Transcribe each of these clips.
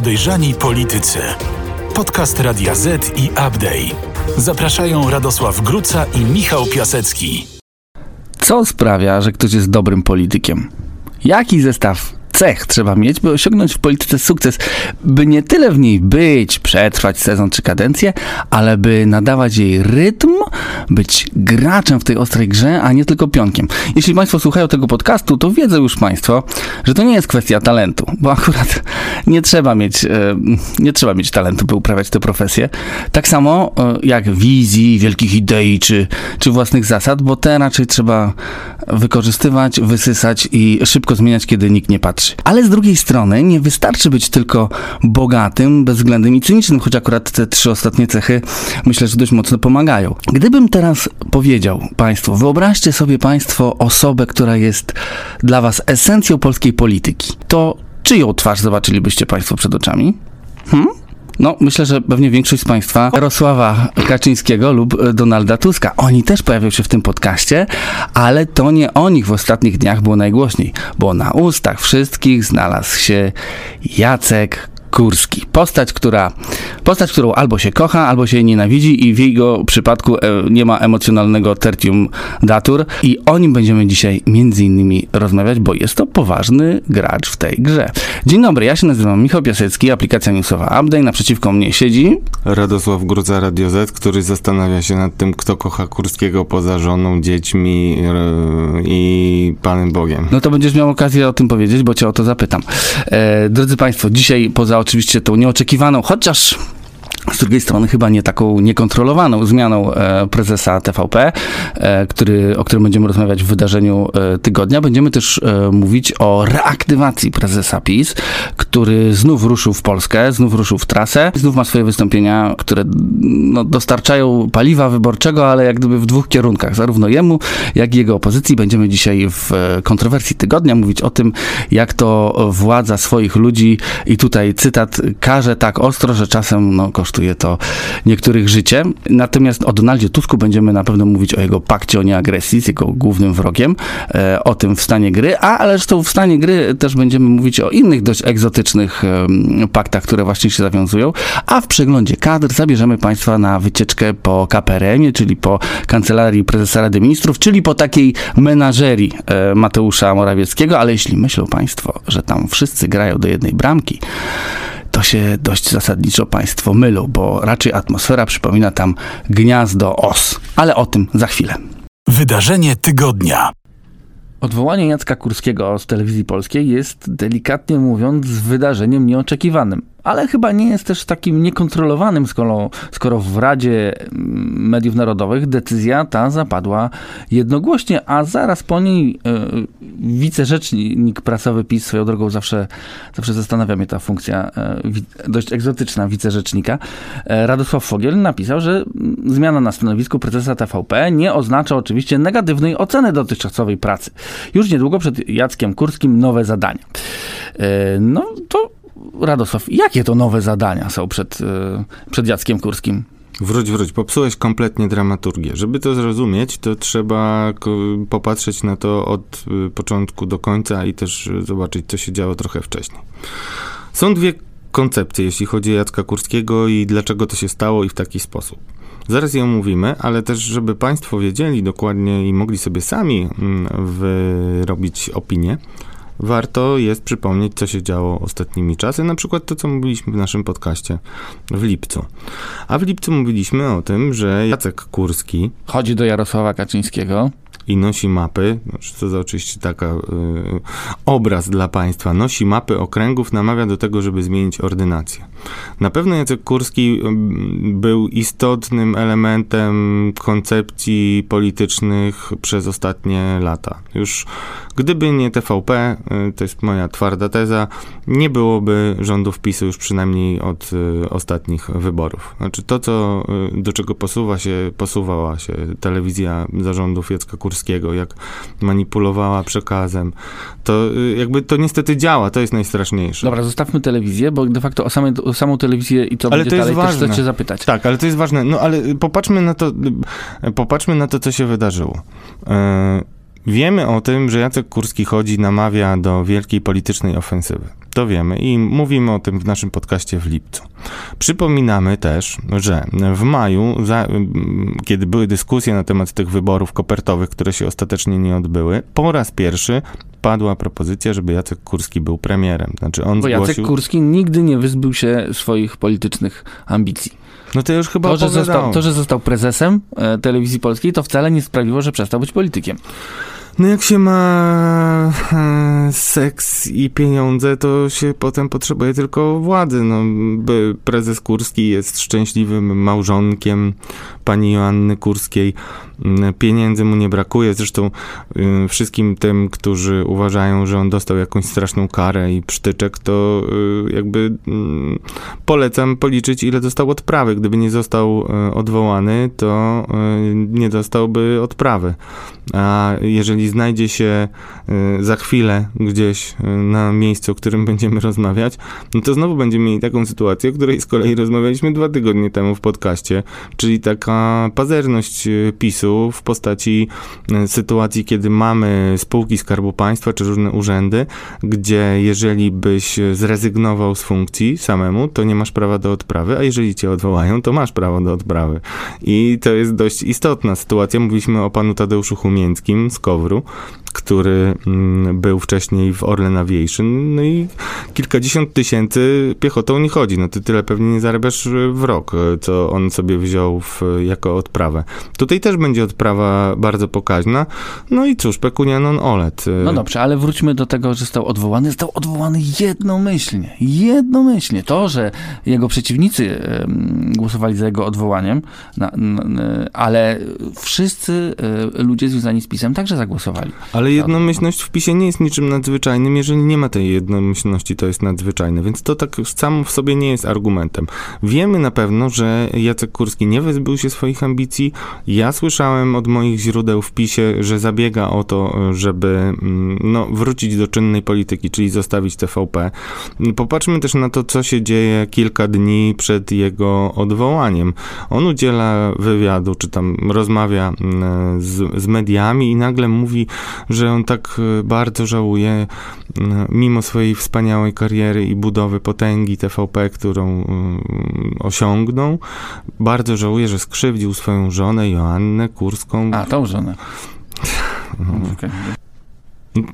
Podejrzani Politycy. Podcast Radia Z i Update. Zapraszają Radosław Gruca i Michał Piasecki. Co sprawia, że ktoś jest dobrym politykiem? Jaki zestaw cech trzeba mieć, by osiągnąć w polityce sukces, by nie tyle w niej być, przetrwać sezon czy kadencję, ale by nadawać jej rytm, być graczem w tej ostrej grze, a nie tylko pionkiem. Jeśli Państwo słuchają tego podcastu, to wiedzą już Państwo, że to nie jest kwestia talentu, bo akurat nie trzeba mieć, e, nie trzeba mieć talentu, by uprawiać tę profesję. Tak samo e, jak wizji, wielkich idei czy, czy własnych zasad, bo te raczej trzeba wykorzystywać, wysysać i szybko zmieniać, kiedy nikt nie patrzy. Ale z drugiej strony nie wystarczy być tylko bogatym, bezwzględnym i cynicznym, choć akurat te trzy ostatnie cechy myślę, że dość mocno pomagają. Gdybym teraz powiedział Państwu, wyobraźcie sobie Państwo osobę, która jest dla Was esencją polskiej polityki, to czyją twarz zobaczylibyście Państwo przed oczami? Hmm? No, myślę, że pewnie większość z Państwa Jarosława Kaczyńskiego lub Donalda Tuska. Oni też pojawią się w tym podcaście, ale to nie o nich w ostatnich dniach było najgłośniej, bo na ustach wszystkich znalazł się Jacek Kurski. Postać, która, postać, którą albo się kocha, albo się nienawidzi i w jego przypadku e, nie ma emocjonalnego tertium datur i o nim będziemy dzisiaj między innymi rozmawiać, bo jest to poważny gracz w tej grze. Dzień dobry, ja się nazywam Michał Piasecki, aplikacja newsowa Update, naprzeciwko mnie siedzi Radosław Gruca Radio Z, który zastanawia się nad tym, kto kocha Kurskiego poza żoną, dziećmi yy, i Panem Bogiem. No to będziesz miał okazję o tym powiedzieć, bo cię o to zapytam. E, drodzy Państwo, dzisiaj poza oczywiście tą nieoczekiwaną, chociaż z drugiej strony chyba nie taką niekontrolowaną zmianą e, prezesa TVP, e, który, o którym będziemy rozmawiać w wydarzeniu e, tygodnia. Będziemy też mówić o reaktywacji prezesa PiS, który znów ruszył w Polskę, znów ruszył w trasę, znów ma swoje wystąpienia, które no, dostarczają paliwa wyborczego, ale jak gdyby w dwóch kierunkach, zarówno jemu, jak i jego opozycji. Będziemy dzisiaj w kontrowersji tygodnia mówić o tym, jak to władza swoich ludzi i tutaj cytat, karze tak ostro, że czasem no, kosztuje to niektórych życie. Natomiast o Donaldzie Tusku będziemy na pewno mówić o jego pakcie o nieagresji z jego głównym wrogiem, e, o tym w stanie gry, a zresztą w stanie gry też będziemy mówić o innych dość egzotycznych paktach, które właśnie się zawiązują, a w przeglądzie kadr zabierzemy Państwa na wycieczkę po KPRM-ie, czyli po Kancelarii Prezesa Rady Ministrów, czyli po takiej menażerii e, Mateusza Morawieckiego, ale jeśli myślą Państwo, że tam wszyscy grają do jednej bramki, to się dość zasadniczo Państwo mylą, bo raczej atmosfera przypomina tam gniazdo os. Ale o tym za chwilę. Wydarzenie tygodnia. Odwołanie Jacka Kurskiego z telewizji polskiej jest delikatnie mówiąc wydarzeniem nieoczekiwanym ale chyba nie jest też takim niekontrolowanym, skoro, skoro w Radzie Mediów Narodowych decyzja ta zapadła jednogłośnie, a zaraz po niej e, wicerzecznik prasowy PiS, swoją drogą zawsze, zawsze zastanawia mnie ta funkcja e, dość egzotyczna wicerzecznika, e, Radosław Fogiel napisał, że zmiana na stanowisku prezesa TVP nie oznacza oczywiście negatywnej oceny dotychczasowej pracy. Już niedługo przed Jackiem Kurskim nowe zadania. No to Radosław, jakie to nowe zadania są przed, e, przed Jackiem Kurskim? Wróć, wróć, popsułeś kompletnie dramaturgię. Żeby to zrozumieć, to trzeba popatrzeć na to od y, początku do końca i też zobaczyć, co się działo trochę wcześniej. Są dwie koncepcje, jeśli chodzi o Jacka Kurskiego i dlaczego to się stało i w taki sposób. Zaraz je omówimy, ale też, żeby Państwo wiedzieli dokładnie i mogli sobie sami mm, wyrobić opinię, warto jest przypomnieć, co się działo ostatnimi czasy, na przykład to, co mówiliśmy w naszym podcaście w lipcu. A w lipcu mówiliśmy o tym, że Jacek Kurski chodzi do Jarosława Kaczyńskiego i nosi mapy, to jest oczywiście taka y, obraz dla państwa, nosi mapy okręgów, namawia do tego, żeby zmienić ordynację. Na pewno Jacek Kurski był istotnym elementem koncepcji politycznych przez ostatnie lata. Już gdyby nie TVP, y, to jest moja twarda teza, nie byłoby rządów PiSu już przynajmniej od y, ostatnich wyborów. Znaczy to, co, do czego posuwa się, posuwała się telewizja zarządów Jacka Kurskiego, jak manipulowała przekazem. To y, jakby to niestety działa, to jest najstraszniejsze. Dobra, zostawmy telewizję, bo de facto o, same, o samą telewizję i co ale będzie to dalej ważne. też chcę zapytać. Tak, ale to jest ważne. No ale popatrzmy na to, popatrzmy na to, co się wydarzyło. Wiemy o tym, że Jacek Kurski chodzi, namawia do wielkiej politycznej ofensywy. To wiemy i mówimy o tym w naszym podcaście w lipcu. Przypominamy też, że w maju, za, kiedy były dyskusje na temat tych wyborów kopertowych, które się ostatecznie nie odbyły, po raz pierwszy padła propozycja, żeby Jacek Kurski był premierem. Znaczy on Bo zgłosił... Jacek Kurski nigdy nie wyzbył się swoich politycznych ambicji. No to już chyba To, że został, to, że został prezesem e, telewizji polskiej, to wcale nie sprawiło, że przestał być politykiem. No jak się ma e, seks i pieniądze, to się potem potrzebuje tylko władzy. No, prezes Kurski jest szczęśliwym małżonkiem pani Joanny Kurskiej. Mm, Pieniędzy mu nie brakuje. Zresztą y, wszystkim tym, którzy uważają, że on dostał jakąś straszną karę i przytyczek, to y, jakby mm, polecam policzyć, ile dostał odprawy. Gdyby nie został y, odwołany, to y, nie dostałby odprawy. A jeżeli znajdzie się y, za chwilę gdzieś y, na miejscu, o którym będziemy rozmawiać, no to znowu będziemy mieli taką sytuację, o której z kolei rozmawialiśmy dwa tygodnie temu w podcaście, czyli taka pazerność y, PiSu w postaci sytuacji, kiedy mamy spółki Skarbu Państwa czy różne urzędy, gdzie jeżeli byś zrezygnował z funkcji samemu, to nie masz prawa do odprawy, a jeżeli cię odwołają, to masz prawo do odprawy. I to jest dość istotna sytuacja. Mówiliśmy o panu Tadeuszu Humięckim z Kowru, który mm, był wcześniej w Orlen Aviation, no i kilkadziesiąt tysięcy piechotą nie chodzi, no ty tyle pewnie nie zarabiasz w rok, co on sobie wziął w, jako odprawę. Tutaj też będzie odprawa bardzo pokaźna, no i cóż, pecunia non olet. No dobrze, ale wróćmy do tego, że został odwołany. Został odwołany jednomyślnie. Jednomyślnie. To, że jego przeciwnicy głosowali za jego odwołaniem, na, na, ale wszyscy e, ludzie związani z PiSem także zagłosowali. Ale jednomyślność w PiSie nie jest niczym nadzwyczajnym. Jeżeli nie ma tej jednomyślności, to jest nadzwyczajne. Więc to tak sam w sobie nie jest argumentem. Wiemy na pewno, że Jacek Kurski nie wyzbył się swoich ambicji. Ja słyszałem od moich źródeł w PiSie, że zabiega o to, żeby mm, no, wrócić do czynnej polityki, czyli zostawić TVP. Popatrzmy też na to, co się dzieje kilka dni przed jego odwołaniem. On udziela wywiadu, czy tam rozmawia mm, z, z mediami i nagle mówi, że on tak e, bardzo żałuje, m, mimo swojej wspaniałej kariery i budowy potęgi TVP, którą mm, osiągnął, bardzo żałuje, że skrzywdził swoją żonę Joannę Kurską. A, tą żonę. Okej.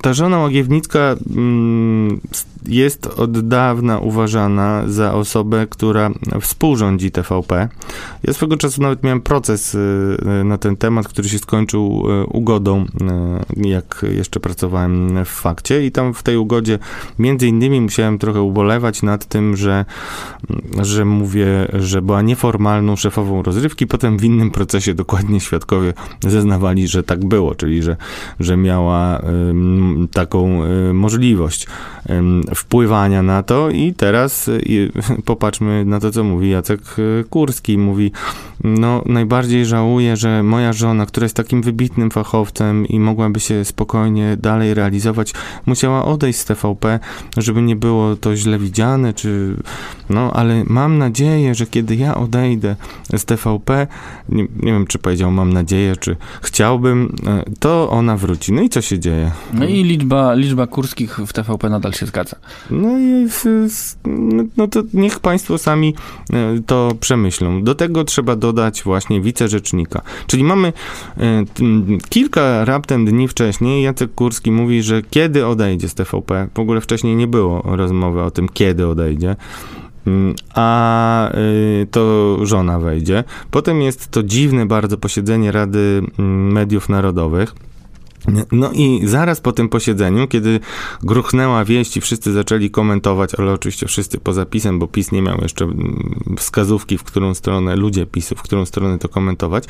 Ta żona Łagiewnicka mm, jest od dawna uważana za osobę, która współrządzi TVP. Ja swego czasu nawet miałem proces y, na ten temat, który się skończył y, ugodą, y, jak jeszcze pracowałem w fakcie. I tam w tej ugodzie między innymi musiałem trochę ubolewać nad tym, że, że mówię, że była nieformalną szefową rozrywki, potem w innym procesie dokładnie świadkowie zeznawali, że tak było, czyli że, że miała taką y, możliwość wpływania na to i teraz y, popatrzmy na to, co mówi Jacek y, Kurski. Mówi, no najbardziej żałuję, że moja żona, która jest takim wybitnym fachowcem i mogłaby się spokojnie dalej realizować, musiała odejść z TVP, żeby nie było to źle widziane, czy no, ale mam nadzieję, że kiedy ja odejdę z TVP, nie, nie wiem, czy powiedział mam nadzieję, czy chciałbym, e, to ona wróci. No i co się dzieje? No i liczba, liczba kurskich w TVP nadal się zgadza. No i no- no to niech państwo sami e, to przemyślą. Do tego trzeba dodać właśnie wicerzecznika. Czyli mamy e, kilka raptem dni wcześniej Jacek Kurski mówi, że kiedy odejdzie z TVP, w ogóle wcześniej nie było rozmowy o tym, kiedy odejdzie. Mm, A y, to żona wejdzie. Potem jest to dziwne bardzo posiedzenie Rady mm, Mediów Narodowych. No i zaraz po tym posiedzeniu, kiedy gruchnęła wieść i wszyscy zaczęli komentować, ale oczywiście wszyscy poza PiSem, bo PiS nie miał jeszcze mm, wskazówki, w którą stronę, ludzie PiSu, w którą stronę to komentować,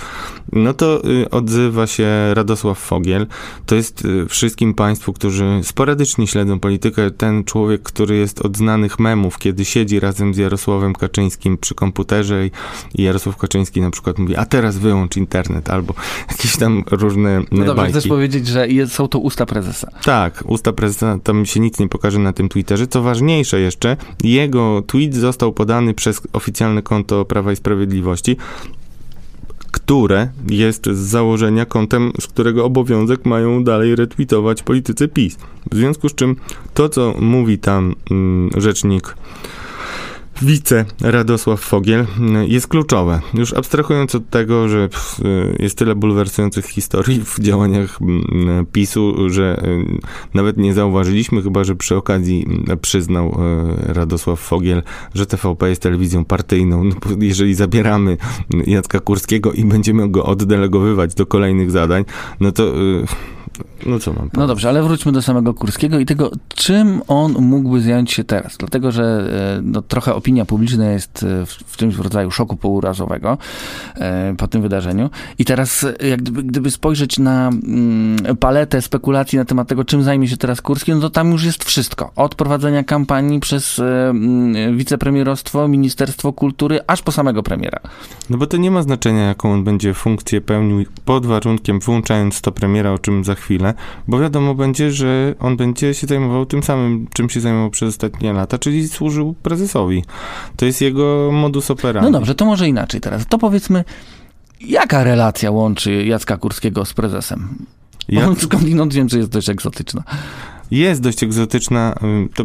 no to y, odzywa się Radosław Fogiel. To jest y, wszystkim Państwu, którzy sporadycznie śledzą politykę, ten człowiek, który jest od znanych memów, kiedy siedzi razem z Jarosławem Kaczyńskim przy komputerze i, i Jarosław Kaczyński na przykład mówi, a teraz wyłącz internet, albo jakieś tam różne No dobrze, bajki. chcesz powiedzieć, że jest, są to usta prezesa. Tak, usta prezydenta, tam się nic nie pokaże na tym Twitterze. Co ważniejsze jeszcze, jego tweet został podany przez oficjalne konto Prawa i Sprawiedliwości. które jest z założenia kontem, z którego obowiązek mają dalej retweetować politycy PiS. W związku z czym to, co mówi tam mm, rzecznik wice Radosław Fogiel mm, jest kluczowe. Już abstrahując od tego, że jest tyle bulwersujących historii w działaniach mm, PiSu, że y, nawet nie zauważyliśmy, chyba że przy okazji mm, przyznał y, Radosław Fogiel, że TVP jest telewizją partyjną. No, jeżeli zabieramy Jacka Kurskiego i będziemy go oddelegowywać do kolejnych zadań, no to y, no co mam powiedzieć? No dobrze, ale wróćmy do samego Kurskiego i tego, czym on mógłby zająć się teraz. Dlatego, że e, no, trochę opinia publiczna jest e, w, w czymś w rodzaju szoku pourazowego e, po tym wydarzeniu. I teraz, jak gdyby, gdyby spojrzeć na mm, paletę spekulacji na temat tego, czym zajmie się teraz Kurski, no to tam już jest wszystko. Od prowadzenia kampanii przez e, mm, wicepremierostwo, Ministerstwo Kultury, aż po samego premiera. No bo to nie ma znaczenia, jaką on będzie funkcję pełnił pod warunkiem, włączając to premiera, o czym za chwilę, bo wiadomo będzie, że on będzie się zajmował tym samym, czym się zajmował przez ostatnie lata, czyli służył prezesowi. To jest jego modus operandi. No dobrze, to może inaczej teraz. To powiedzmy, jaka relacja łączy Jacka Kurskiego z prezesem? Ja- on skądinąd wiem, że jest dość egzotyczna. Jest dość egzotyczna. To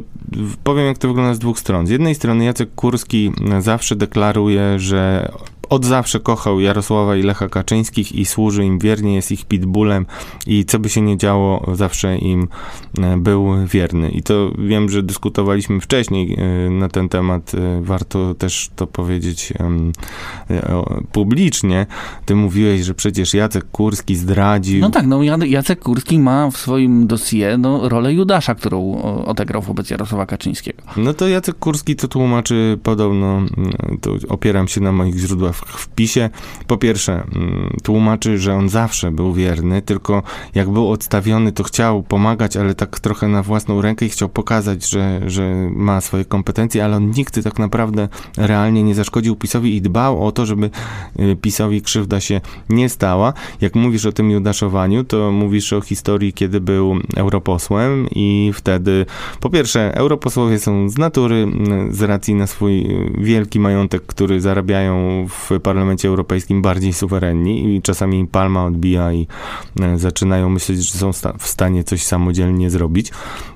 powiem, jak to wygląda z dwóch stron. Z jednej strony Jacek Kurski zawsze deklaruje, że od zawsze kochał Jarosława i Lecha Kaczyńskich i służy im wiernie, jest ich pitbullem i co by się nie działo, zawsze im e, był wierny. I to wiem, że dyskutowaliśmy wcześniej e, na ten temat. e, Warto też to powiedzieć publicznie. Ty mówiłeś, że przecież Jacek Kurski zdradził. No tak, no Jacek Kurski ma w swoim dossier no, rolę Judasza, którą odegrał wobec Jarosława Kaczyńskiego. No to Jacek Kurski to tłumaczy podobno, mm, to opieram się na moich źródłach w, w PiSie. Po pierwsze, mm, tłumaczy, że on zawsze był wierny, tylko jak był odstawiony, to chciał pomagać, ale tak trochę na własną rękę i chciał pokazać, że, że ma swoje kompetencje, ale on nigdy tak naprawdę realnie nie zaszkodził PiSowi i dbał o to, żeby y, PiSowi krzywda się nie stała. Jak mówisz o tym judaszowaniu, to mówisz o historii, kiedy był europosłem i wtedy po pierwsze, europosłowie są z natury, m, z racji na swój y, wielki majątek, który zarabiają w Parlamencie Europejskim bardziej suwerenni i czasami im palma odbija i e, zaczynają myśleć, że są w stanie coś samodzielnie zrobić.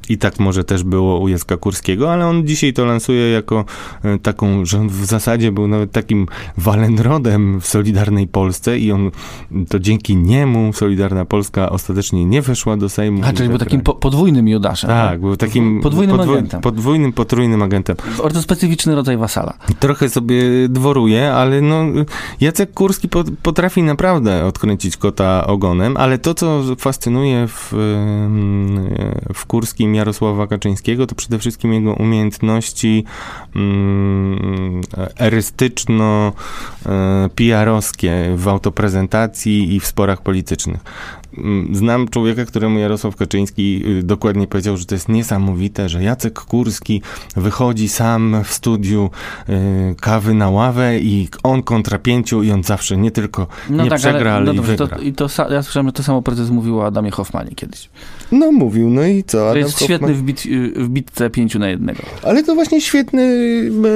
I tak może też było u Jacka Kurskiego, ale on dzisiaj to lansuje jako e, taką, że on w zasadzie był nawet takim walenrodem w Solidarnej Polsce i on to dzięki niemu Solidarna Polska ostatecznie nie weszła do Sejmu. A, czyli był tak takim po, podwójnym Judaszem. Tak, był takim Podwójnym podwój- agentem. podwójnym, potrójnym agentem. Bardzo specyficzny rodzaj wasala. Trochę sobie dworuje, ale no, Jacek Kurski pot- potrafi naprawdę odkręcić kota ogonem, ale to, co fascynuje w, w Kurskim Jarosława Kaczyńskiego, to przede wszystkim jego umiejętności mm, erystyczno-PR-owskie w autoprezentacji i w sporach politycznych. Mm, Znam człowieka, któremu Jarosław Kaczyński y, dokładnie powiedział, że to jest niesamowite, że Jacek Kurski wychodzi sam w studiu y, kawy na ławę i on kontra pięciu i on zawsze nie tylko nie przegra, ale, no i dobrze, wygra. to, i to, sa- ja słyszałem, że to samo prezes mówił o Adamie Hoffmanie kiedyś. No mówił, no i co? To Adam jest Hoffman- świetny w, bit, w bitce pięciu na jednego. Ale to właśnie świetny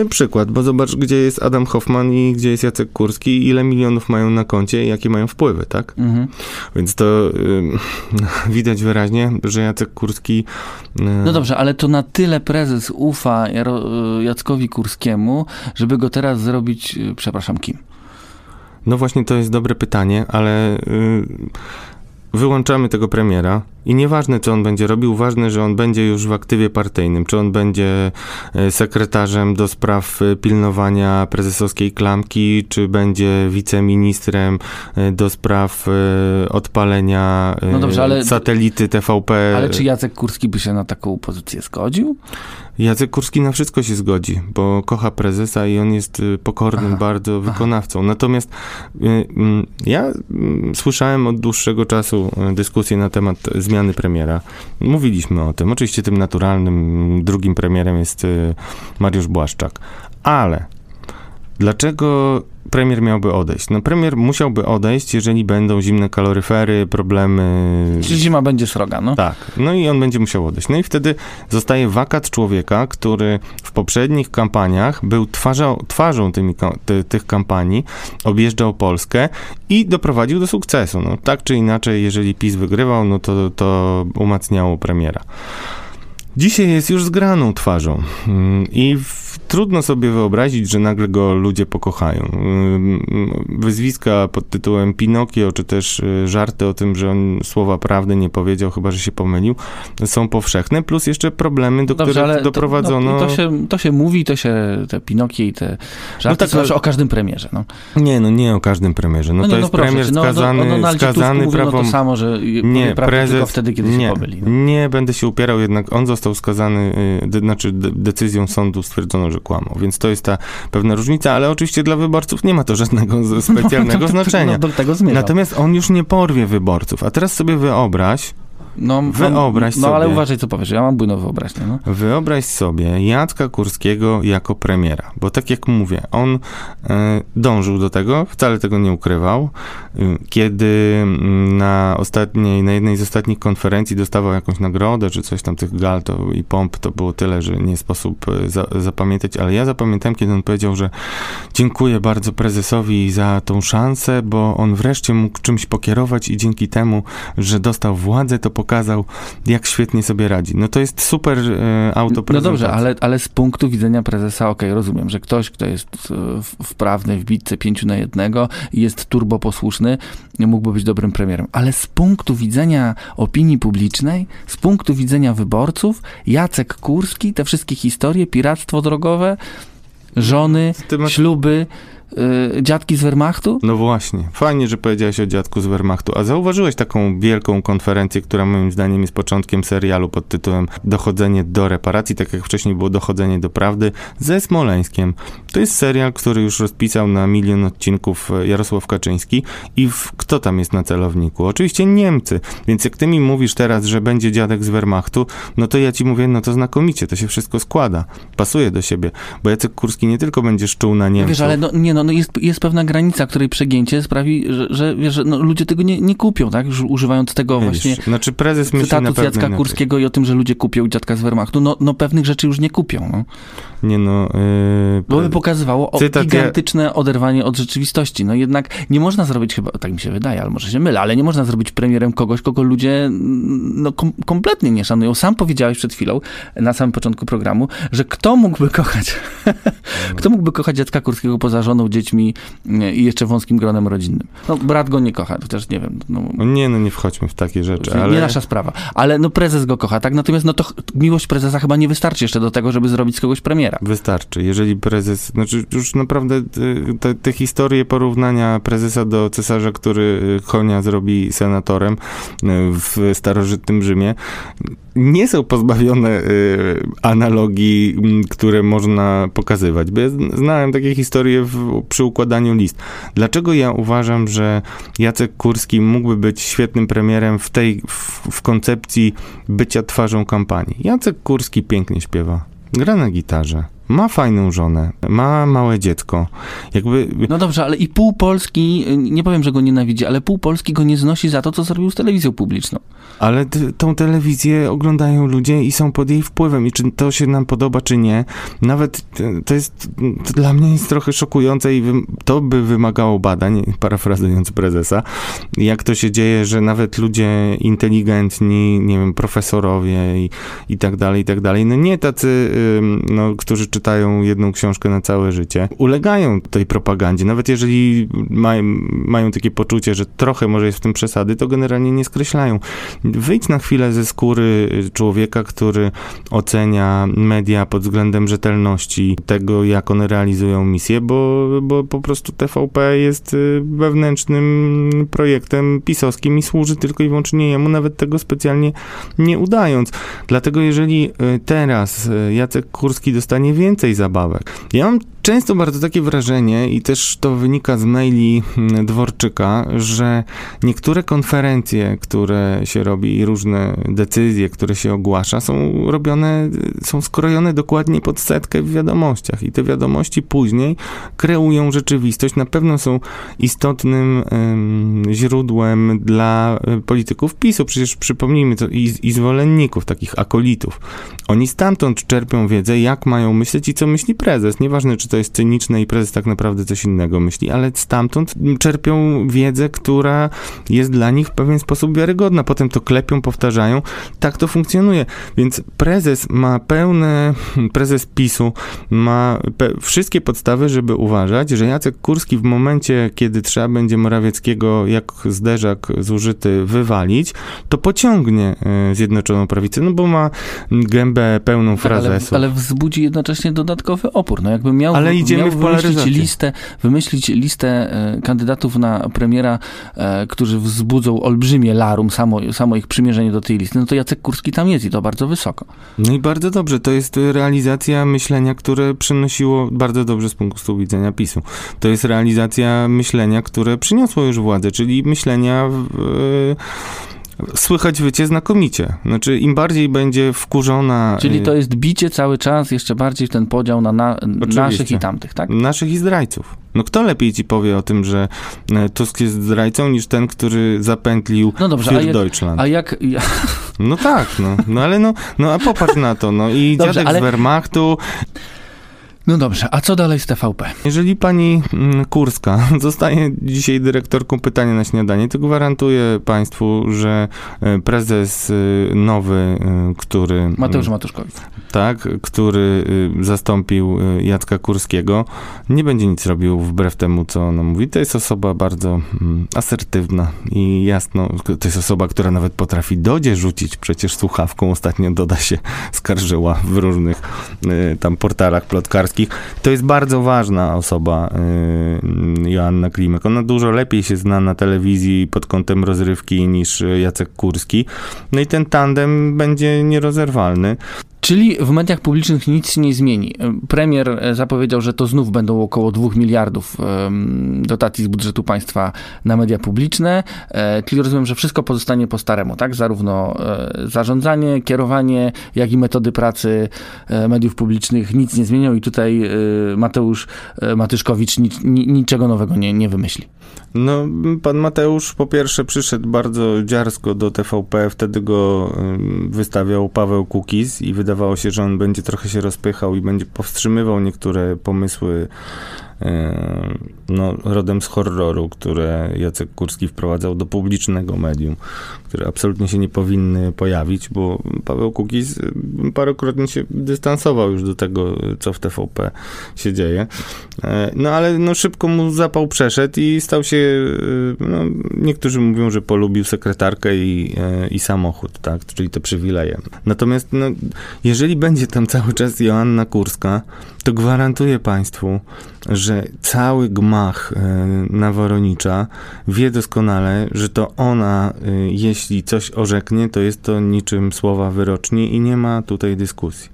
e, przykład, bo zobacz, gdzie jest Adam Hoffman i gdzie jest Jacek Kurski, ile milionów mają na koncie i jakie mają wpływy, tak? Mhm. Więc to widać wyraźnie, że Jacek Kurski... y, No dobrze, ale to na tyle prezes ufa Jackowi Kurskiemu, żeby go teraz zrobić, y, przepraszam, kim? No właśnie, to jest dobre pytanie, ale y, wyłączamy tego premiera i nieważne, co on będzie robił, ważne, że on będzie już w aktywie partyjnym, czy on będzie y, sekretarzem do spraw y, pilnowania prezesowskiej klamki, czy będzie wiceministrem y, do spraw odpalenia No dobrze, ale- satelity TVP. Ale czy Jacek Kurski by się na taką pozycję zgodził? Jacek Kurski na wszystko się zgodzi, bo kocha prezesa i on jest pokornym Aha, bardzo wykonawcą. Natomiast ja słyszałem od dłuższego czasu dyskusję na temat zmiany premiera. Mówiliśmy o tym. Oczywiście tym naturalnym drugim premierem jest y, Mariusz Błaszczak. Ale Dlaczego premier miałby odejść? No premier musiałby odejść, jeżeli będą zimne kaloryfery, problemy... Czyli zima będzie sroga, no. Tak, no i on będzie musiał odejść. No i wtedy zostaje wakat człowieka, który w poprzednich kampaniach był twarzą, twarzą tymi, ty, tych kampanii, objeżdżał Polskę i doprowadził do sukcesu. No, tak czy inaczej, jeżeli PiS wygrywał, no to, to umacniało premiera. Dzisiaj jest już zgraną twarzą mm, i w, trudno sobie wyobrazić, że nagle go ludzie pokochają. Wyzwiska pod tytułem Pinokio, czy też y, żarty o tym, że on słowa prawdy nie powiedział, chyba że się pomylił, są powszechne, plus jeszcze problemy, do Dobrze, których doprowadzono. To, no, to, się, to się mówi, to się te Pinokie i te żarty no tak, o każdym premierze. No. Nie, no nie o każdym premierze. No, no to nie, jest no premier skazany, no, no, skazany prawą... to samo, że nie, prezes, tylko wtedy, kiedy nie, się pomyli. No. Nie, będę się upierał, jednak on został skazany, y, znaczy de, decyzją sądu stwierdzono, że kłamał, więc to jest ta pewna różnica, ale oczywiście dla wyborców nie ma to żadnego specjalnego znaczenia. do tego Natomiast on już nie porwie wyborców, a teraz sobie wyobraź, no, Wyobraź no, sobie. No ale uważaj, co powiesz. Ja mam bujną wyobraźnię. No. Wyobraź sobie Jacka Kurskiego jako premiera, bo tak jak mówię, on e, dążył do tego, wcale tego nie ukrywał. E, kiedy mm, na ostatniej, na jednej z ostatnich konferencji dostawał jakąś nagrodę, czy coś tam tych gal to, i pomp, to było tyle, że nie sposób e, za, zapamiętać, ale ja zapamiętałem, kiedy on powiedział, że dziękuję bardzo prezesowi za tą szansę, bo on wreszcie mógł czymś pokierować i dzięki temu, że dostał władzę, to pokazał, jak świetnie sobie radzi. No to jest super e, No dobrze, ale, ale z punktu widzenia prezesa, okej, okay, rozumiem, że ktoś, kto jest e, wprawny w bitce pięciu na jednego i jest turboposłuszny, mógłby być dobrym premierem. Ale z punktu widzenia opinii publicznej, z punktu widzenia wyborców, Jacek Kurski, te wszystkie historie, piractwo drogowe, żony, śluby, y, dziadki z Wehrmachtu? No właśnie. Fajnie, że powiedziałeś o dziadku z Wehrmachtu. A zauważyłeś taką wielką konferencję, która moim zdaniem jest początkiem serialu pod tytułem Dochodzenie do reparacji, tak jak wcześniej było Dochodzenie do prawdy, ze Smoleńskiem. To jest serial, który już rozpisał na milion odcinków e, Jarosław Kaczyński i w, kto tam jest na celowniku? Oczywiście Niemcy. Więc jak ty mi mówisz teraz, że będzie dziadek z Wehrmachtu, no to ja ci mówię, no to znakomicie, to się wszystko składa. Pasuje do siebie. Bo Jacek Kurski nie tylko będzie szczuł na Niemców. Wiesz, ale no, nie no, no, no jest, jest pewna granica, której przegięcie sprawi, że, że, wiesz, że no, ludzie tego nie, nie kupią, tak? Już używając tego wiesz, właśnie znaczy prezes cytatu z Jacka. Kurskiego i o tym, że ludzie kupią dziadka z Wehrmachtu, no, no pewnych rzeczy już nie kupią. No. Nie no... Yy, Bo by pokazywało cytat, gigantyczne ja... oderwanie od rzeczywistości. No jednak nie można zrobić chyba, tak mi się wydaje, ale może się mylę, ale nie można zrobić premierem kogoś, kogo ludzie no, kom, kompletnie nie szanują. Sam powiedziałeś przed chwilą, na samym początku programu, że kto mógłby kochać, kto mógłby kochać dziadka Kurskiego poza żoną, dziećmi i jeszcze wąskim gronem rodzinnym. No, brat go nie kocha, chociaż nie wiem. No, no nie, no nie wchodźmy w takie rzeczy, ale... Nie nasza sprawa. Ale no prezes go kocha, tak? Natomiast no to miłość prezesa chyba nie wystarczy jeszcze do tego, żeby zrobić z kogoś premiera. Wystarczy. Jeżeli prezes, znaczy już naprawdę y, te, te historie porównania prezesa do cesarza, który y, konia zrobi senatorem y, w starożytnym Rzymie, nie są pozbawione analogii, które można pokazywać. Bo ja znałem takie historie w, przy układaniu list. Dlaczego ja uważam, że Jacek Kurski mógłby być świetnym premierem w tej, w, w koncepcji bycia twarzą kampanii? Jacek Kurski pięknie śpiewa, gra na gitarze ma fajną żonę, ma małe dziecko. Jakby... No dobrze, ale i pół Polski, nie powiem, że go nienawidzi, ale pół Polski go nie znosi za to, co zrobił z telewizją publiczną. Ale tą telewizję oglądają ludzie i są pod jej wpływem i czy to się nam podoba, czy nie. Nawet to jest, to dla mnie jest trochę szokujące i to by wymagało badań, parafrazując prezesa, jak to się dzieje, że nawet ludzie inteligentni, nie wiem, profesorowie i, i tak dalej, i tak dalej, no nie tacy, no, którzy czy czytają jedną książkę na całe życie, ulegają tej propagandzie. Nawet jeżeli mają, mają takie poczucie, że trochę może jest w tym przesady, to generalnie nie skreślają. Wyjdź na chwilę ze skóry człowieka, który ocenia media pod względem rzetelności tego, jak one realizują misję, bo, bo po prostu TVP jest y, wewnętrznym projektem pisowskim i służy tylko i wyłącznie jemu, nawet tego specjalnie nie udając. Dlatego jeżeli y, teraz y, Jacek Kurski dostanie więcej więcej zabawek. Ja mam często bardzo takie wrażenie, i też to wynika z maili mm, Dworczyka, że niektóre konferencje, które się robi i różne decyzje, które się ogłasza, są robione, są skrojone dokładnie pod setkę w wiadomościach. I te wiadomości później kreują rzeczywistość. Na pewno są istotnym um, źródłem dla e, polityków PiSu. Przecież przypomnijmy to i, i zwolenników, takich akolitów. Oni stamtąd czerpią wiedzę, jak mają myśleć i co myśli prezes. Nieważne, czy to jest cyniczne i prezes tak naprawdę coś innego myśli, ale stamtąd czerpią wiedzę, która jest dla nich w pewien sposób wiarygodna. Potem to klepią, powtarzają. Tak to funkcjonuje. Więc prezes ma pełne, prezes PiSu ma pe wszystkie podstawy, żeby uważać, że Jacek Kurski w momencie, kiedy trzeba będzie Morawieckiego jak zderzak zużyty wywalić, to pociągnie e, Zjednoczoną Prawicę, no bo ma gębę pełną frazesu. ale, ale wzbudzi jednocześnie dodatkowy opór. No jakby miał, ale idziemy w wymyślić listę, wymyślić listę e, kandydatów na premiera, e, którzy wzbudzą olbrzymie larum, samo, samo ich przymierzenie do tej listy, no to Jacek Kurski tam jest i to bardzo wysoko. No i bardzo dobrze. To jest realizacja myślenia, które przynosiło bardzo dobrze z punktu widzenia PiSu. To jest realizacja myślenia, które przyniosło już władzę, czyli myślenia w, słychać wycie znakomicie. Znaczy, im bardziej będzie wkurzona... Czyli to jest bicie cały czas jeszcze bardziej w ten podział na, na naszych i tamtych, tak? Naszych i zdrajców. No kto lepiej ci powie o tym, że e, Tusk jest zdrajcą, niż ten, który zapętlił no dobrze, a jak, Deutschland? A jak... Ja... No tak, no, no ale no, no a popatrz na to, no i dobrze, dziadek ale... z Wehrmachtu... No dobrze, a co dalej z TVP? Jeżeli pani mm, Kurska zostaje dzisiaj dyrektorką pytania na śniadanie, to gwarantuję państwu, że e, prezes e, nowy, e, który... Mateusz Matuszkowicz. Tak, który zastąpił Jacka Kurskiego, nie będzie nic robił wbrew temu, co ona mówi. To jest osoba bardzo mm, asertywna i jasno, to jest osoba, która nawet potrafi dodzie rzucić przecież słuchawką. Ostatnio Doda się skarżyła w różnych tam portalach plotkarskich to jest bardzo ważna osoba, y, Joanna Klimek. Ona dużo lepiej się zna na telewizji pod kątem rozrywki niż Jacek Kurski. No i ten tandem będzie nierozerwalny. Czyli w mediach publicznych nic się nie zmieni. Premier e, zapowiedział, że to znów będą około 2 miliardów dotacji z budżetu państwa na media publiczne, e, czyli rozumiem, że wszystko pozostanie po staremu, tak? Zarówno e, zarządzanie, kierowanie, jak i metody pracy mediów publicznych nic nie zmienią i tutaj Mateusz Matyszkowicz niczego nowego nie, nie wymyśli. No, pan Mateusz po pierwsze przyszedł bardzo dziarsko do TVP, wtedy go wystawiał Paweł Kukiz i wydawało się, że on będzie trochę się rozpychał i będzie powstrzymywał niektóre pomysły no, rodem z horroru, które Jacek Kurski wprowadzał do publicznego medium, które absolutnie się nie powinny pojawić, bo Paweł Kukiz e, parokrotnie się dystansował już do tego, co w TVP się dzieje. E, no ale no, szybko mu zapał przeszedł i stał się, no, niektórzy mówią, że polubił sekretarkę i, i samochód, tak, czyli te przywileje. Natomiast no, jeżeli będzie tam cały czas Joanna Kurska, to gwarantuję Państwu, że cały gmach e, Naworonicza wie doskonale, że to ona, e, jeśli coś orzeknie, to jest to niczym słowa wyroczni i nie ma tutaj dyskusji.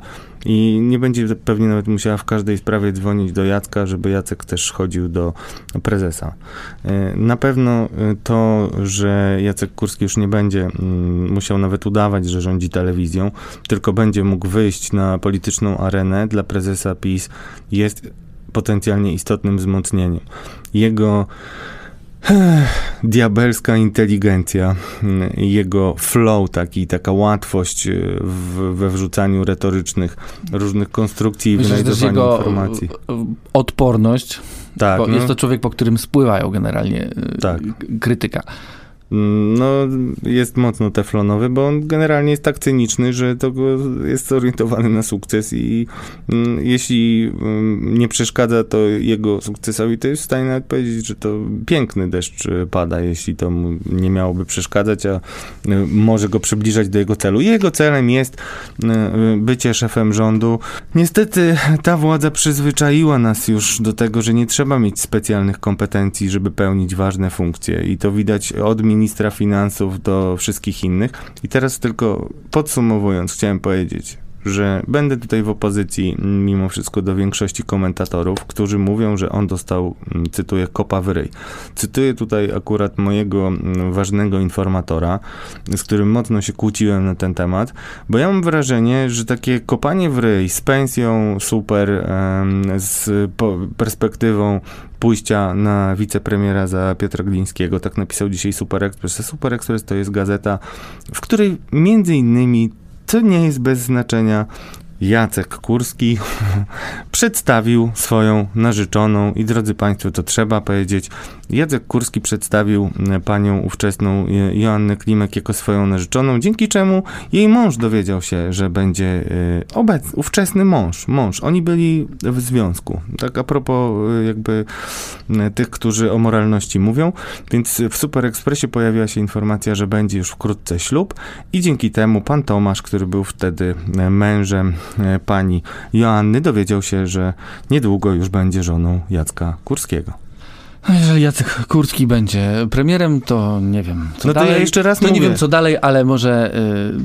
I nie będzie pewnie nawet musiała w każdej sprawie dzwonić do Jacka, żeby Jacek też chodził do prezesa. E, na pewno to, że Jacek Kurski już nie będzie mm, musiał nawet udawać, że rządzi telewizją, tylko będzie mógł wyjść na polityczną arenę dla prezesa PiS jest potencjalnie istotnym wzmocnieniem. Jego diabelska inteligencja, jego flow taki, taka łatwość e, w, we wrzucaniu retorycznych różnych konstrukcji i wynajdowaniu informacji. Odporność. Tak, no. Jest to człowiek, po którym spływają generalnie tak. krytyka. No, jest mocno teflonowy, bo on generalnie jest tak cyniczny, że to jest zorientowany na sukces i mm, jeśli mm, nie przeszkadza to jego sukcesowi, to jest w stanie nawet powiedzieć, że to piękny deszcz pada, jeśli to mu nie miałoby przeszkadzać, a y, może go przybliżać do jego celu. Jego celem jest y, bycie szefem rządu. Niestety ta władza przyzwyczaiła nas już do tego, że nie trzeba mieć specjalnych kompetencji, żeby pełnić ważne funkcje i to widać od ministra finansów do wszystkich innych. I teraz tylko podsumowując, chciałem powiedzieć, że będę tutaj w opozycji mimo wszystko do większości komentatorów, którzy mówią, że on dostał, mm, cytuję, kopa w ryj. Cytuję tutaj akurat mojego mm, ważnego informatora, z którym mocno się kłóciłem na ten temat, bo ja mam wrażenie, że takie kopanie w ryj z pensją super, z perspektywą pójścia na wicepremiera za Piotra Glińskiego, tak napisał dzisiaj Super Express. Super Express to jest gazeta, w której między innymi to nie jest bez znaczenia. Jacek Kurski przedstawił swoją narzeczoną i drodzy Państwo, to trzeba powiedzieć, Jacek Kurski przedstawił e, panią ówczesną e, Joannę Klimek jako swoją narzeczoną, dzięki czemu jej mąż dowiedział się, że będzie e, obecny, ówczesny mąż, mąż. Oni byli w związku. Tak a propos jakby tych, którzy o moralności mówią, więc w Super Expressie pojawiła się informacja, że będzie już wkrótce ślub i dzięki temu pan Tomasz, który był wtedy mężem pani Joanny, dowiedział się, że niedługo już będzie żoną Jacka Kurskiego. No, jeżeli Jacek Kurski będzie premierem, to nie wiem, co no dalej. to ja jeszcze raz to mówię. nie wiem, co dalej, ale może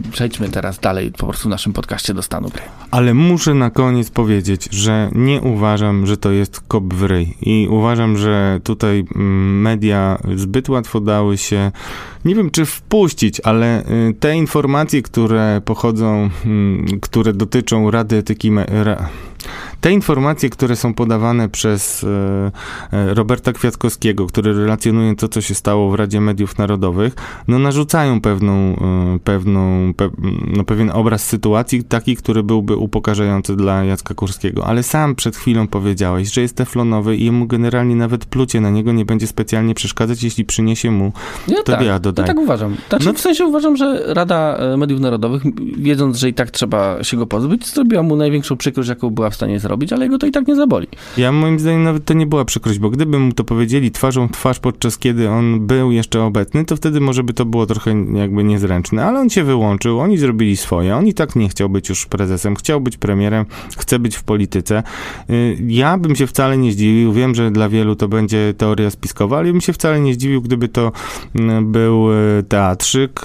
y, przejdźmy teraz dalej po prostu w naszym podcaście do stanu gry. Ale muszę na koniec powiedzieć, że nie uważam, że to jest kop w ryj. I uważam, że tutaj mm, media zbyt łatwo dały się, nie wiem czy wpuścić, ale y, te informacje, które pochodzą, y, które dotyczą Rady Etyki... Ra, te informacje, które są podawane przez e, e, Roberta Kwiatkowskiego, który relacjonuje to, co się stało w Radzie Mediów Narodowych, no narzucają pewną, e, pewną, pe, no, pewien obraz sytuacji, taki, który byłby upokarzający dla Jacka Kurskiego. Ale sam przed chwilą powiedziałeś, że jest teflonowy i jemu generalnie nawet plucie na niego nie będzie specjalnie przeszkadzać, jeśli przyniesie mu, ja to tak, ja dodaję. Ja tak uważam. Znaczy, no, w sensie uważam, że Rada Mediów Narodowych, wiedząc, że i tak trzeba się go pozbyć, zrobiła mu największą przykrość, jaką była w stanie zrobić zrobić, ale jego to i tak nie zaboli. Ja moim zdaniem nawet to nie była przykrość, bo gdyby mu to powiedzieli twarzą w twarz podczas kiedy on był jeszcze obecny, to wtedy może by to było trochę jakby niezręczne, ale on się wyłączył, oni zrobili swoje, on i tak nie chciał być już prezesem, chciał być premierem, chce być w polityce. Y, ja bym się wcale nie zdziwił, wiem, że dla wielu to będzie teoria spiskowa, ale bym się wcale nie zdziwił, gdyby to y, był y, teatrzyk,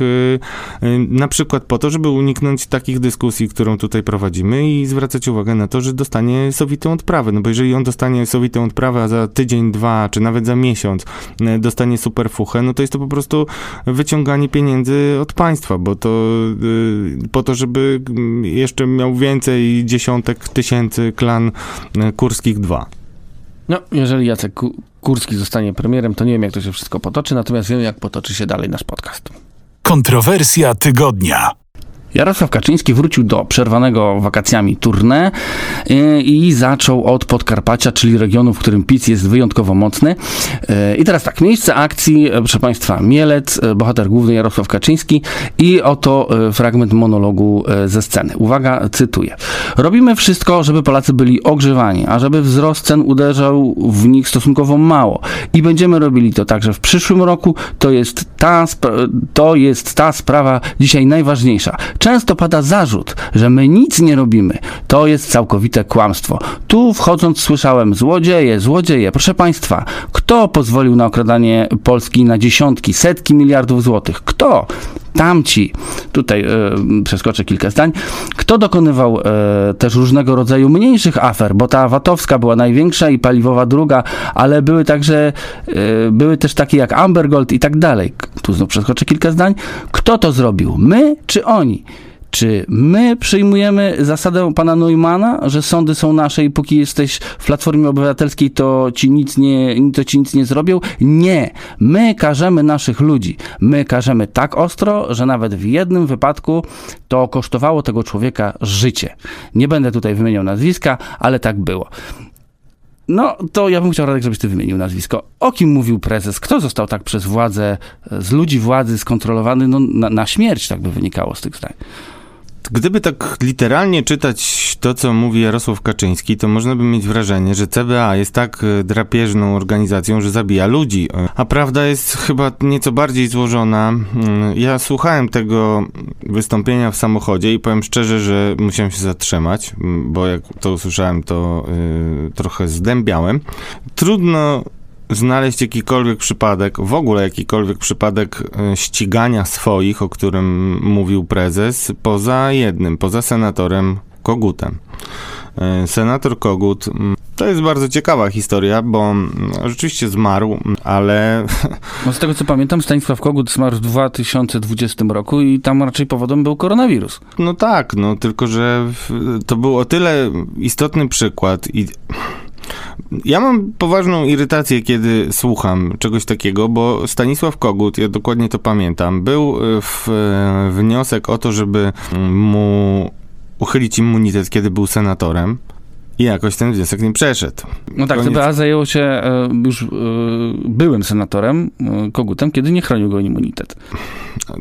na przykład po to, żeby uniknąć takich dyskusji, którą tutaj prowadzimy i zwracać uwagę na to, że dostanie dostanie sowitą odprawę. No bo jeżeli on dostanie sowitą odprawę, a za tydzień, dwa, czy nawet za miesiąc e, dostanie superfuchę, no to jest to po prostu wyciąganie pieniędzy od państwa, bo to e, po to, żeby mm, jeszcze miał więcej dziesiątek tysięcy klan e, kurskich dwa. No, jeżeli Jacek Kurski zostanie premierem, to nie wiem, jak to się wszystko potoczy, natomiast wiem, jak potoczy się dalej nasz podcast. Kontrowersja tygodnia. Jarosław Kaczyński wrócił do przerwanego wakacjami tournée y, i zaczął od Podkarpacia, czyli regionu, w którym PiS jest wyjątkowo mocny. Y, I teraz tak, miejsce akcji, y, proszę Państwa, Mielec, bohater główny Jarosław Kaczyński i oto fragment monologu ze sceny. Uwaga, cytuję. Robimy wszystko, żeby Polacy byli ogrzewani, a żeby wzrost cen uderzał w nich stosunkowo mało. I będziemy robili to także w przyszłym roku. To jest ta, to jest ta sprawa dzisiaj najważniejsza Często pada zarzut, że my nic nie robimy. To jest całkowite kłamstwo. Tu wchodząc słyszałem złodzieje, złodzieje. Proszę Państwa, kto pozwolił na okradanie Polski na dziesiątki, setki miliardów złotych? Kto? Tamci, tutaj e, przeskoczę kilka zdań, kto dokonywał e, też różnego rodzaju mniejszych afer, bo ta Watowska była największa i paliwowa druga, ale były także, e, były też takie jak Amber Gold i tak dalej. Tu znów przeskoczę kilka zdań. Kto to zrobił? My czy oni? Czy my przyjmujemy zasadę pana Neumana, że sądy są nasze i póki jesteś w Platformie Obywatelskiej, to ci nic nie, to ci nic nie zrobią? Nie. My karzemy naszych ludzi. My karzemy tak ostro, że nawet w jednym wypadku to kosztowało tego człowieka życie. Nie będę tutaj wymieniał nazwiska, ale tak było. No, to ja bym chciał, Radek, żebyś ty wymienił nazwisko. O kim mówił prezes? Kto został tak przez władzę, z ludzi władzy skontrolowany? No, na, na śmierć, tak by wynikało z tych zdań. Gdyby tak literalnie czytać to, co mówi Jarosław Kaczyński, to można by mieć wrażenie, że CBA jest tak e, drapieżną organizacją, że zabija ludzi. A prawda jest chyba nieco bardziej złożona. Mm, ja słuchałem tego wystąpienia w samochodzie i powiem szczerze, że musiałem się zatrzymać, bo jak to usłyszałem, to yy, trochę zdębiałem. Trudno znaleźć jakikolwiek przypadek, w ogóle jakikolwiek przypadek e, ścigania swoich, o którym mówił prezes, poza jednym, poza senatorem Kogutem. E, senator Kogut to jest bardzo ciekawa historia, bo rzeczywiście zmarł, ale. No z tego co pamiętam, Stanisław Kogut zmarł w 2020 roku i tam raczej powodem był koronawirus. No tak, no tylko że to był o tyle istotny przykład i. Ja mam poważną irytację, kiedy słucham czegoś takiego, bo Stanisław Kogut, ja dokładnie to pamiętam, był w wniosek o to, żeby mu uchylić immunitet, kiedy był senatorem. I jakoś ten wniosek nie przeszedł. No tak. CBA zajęło się e, już e, byłym senatorem, e, Kogutem, kiedy nie chronił go immunitet.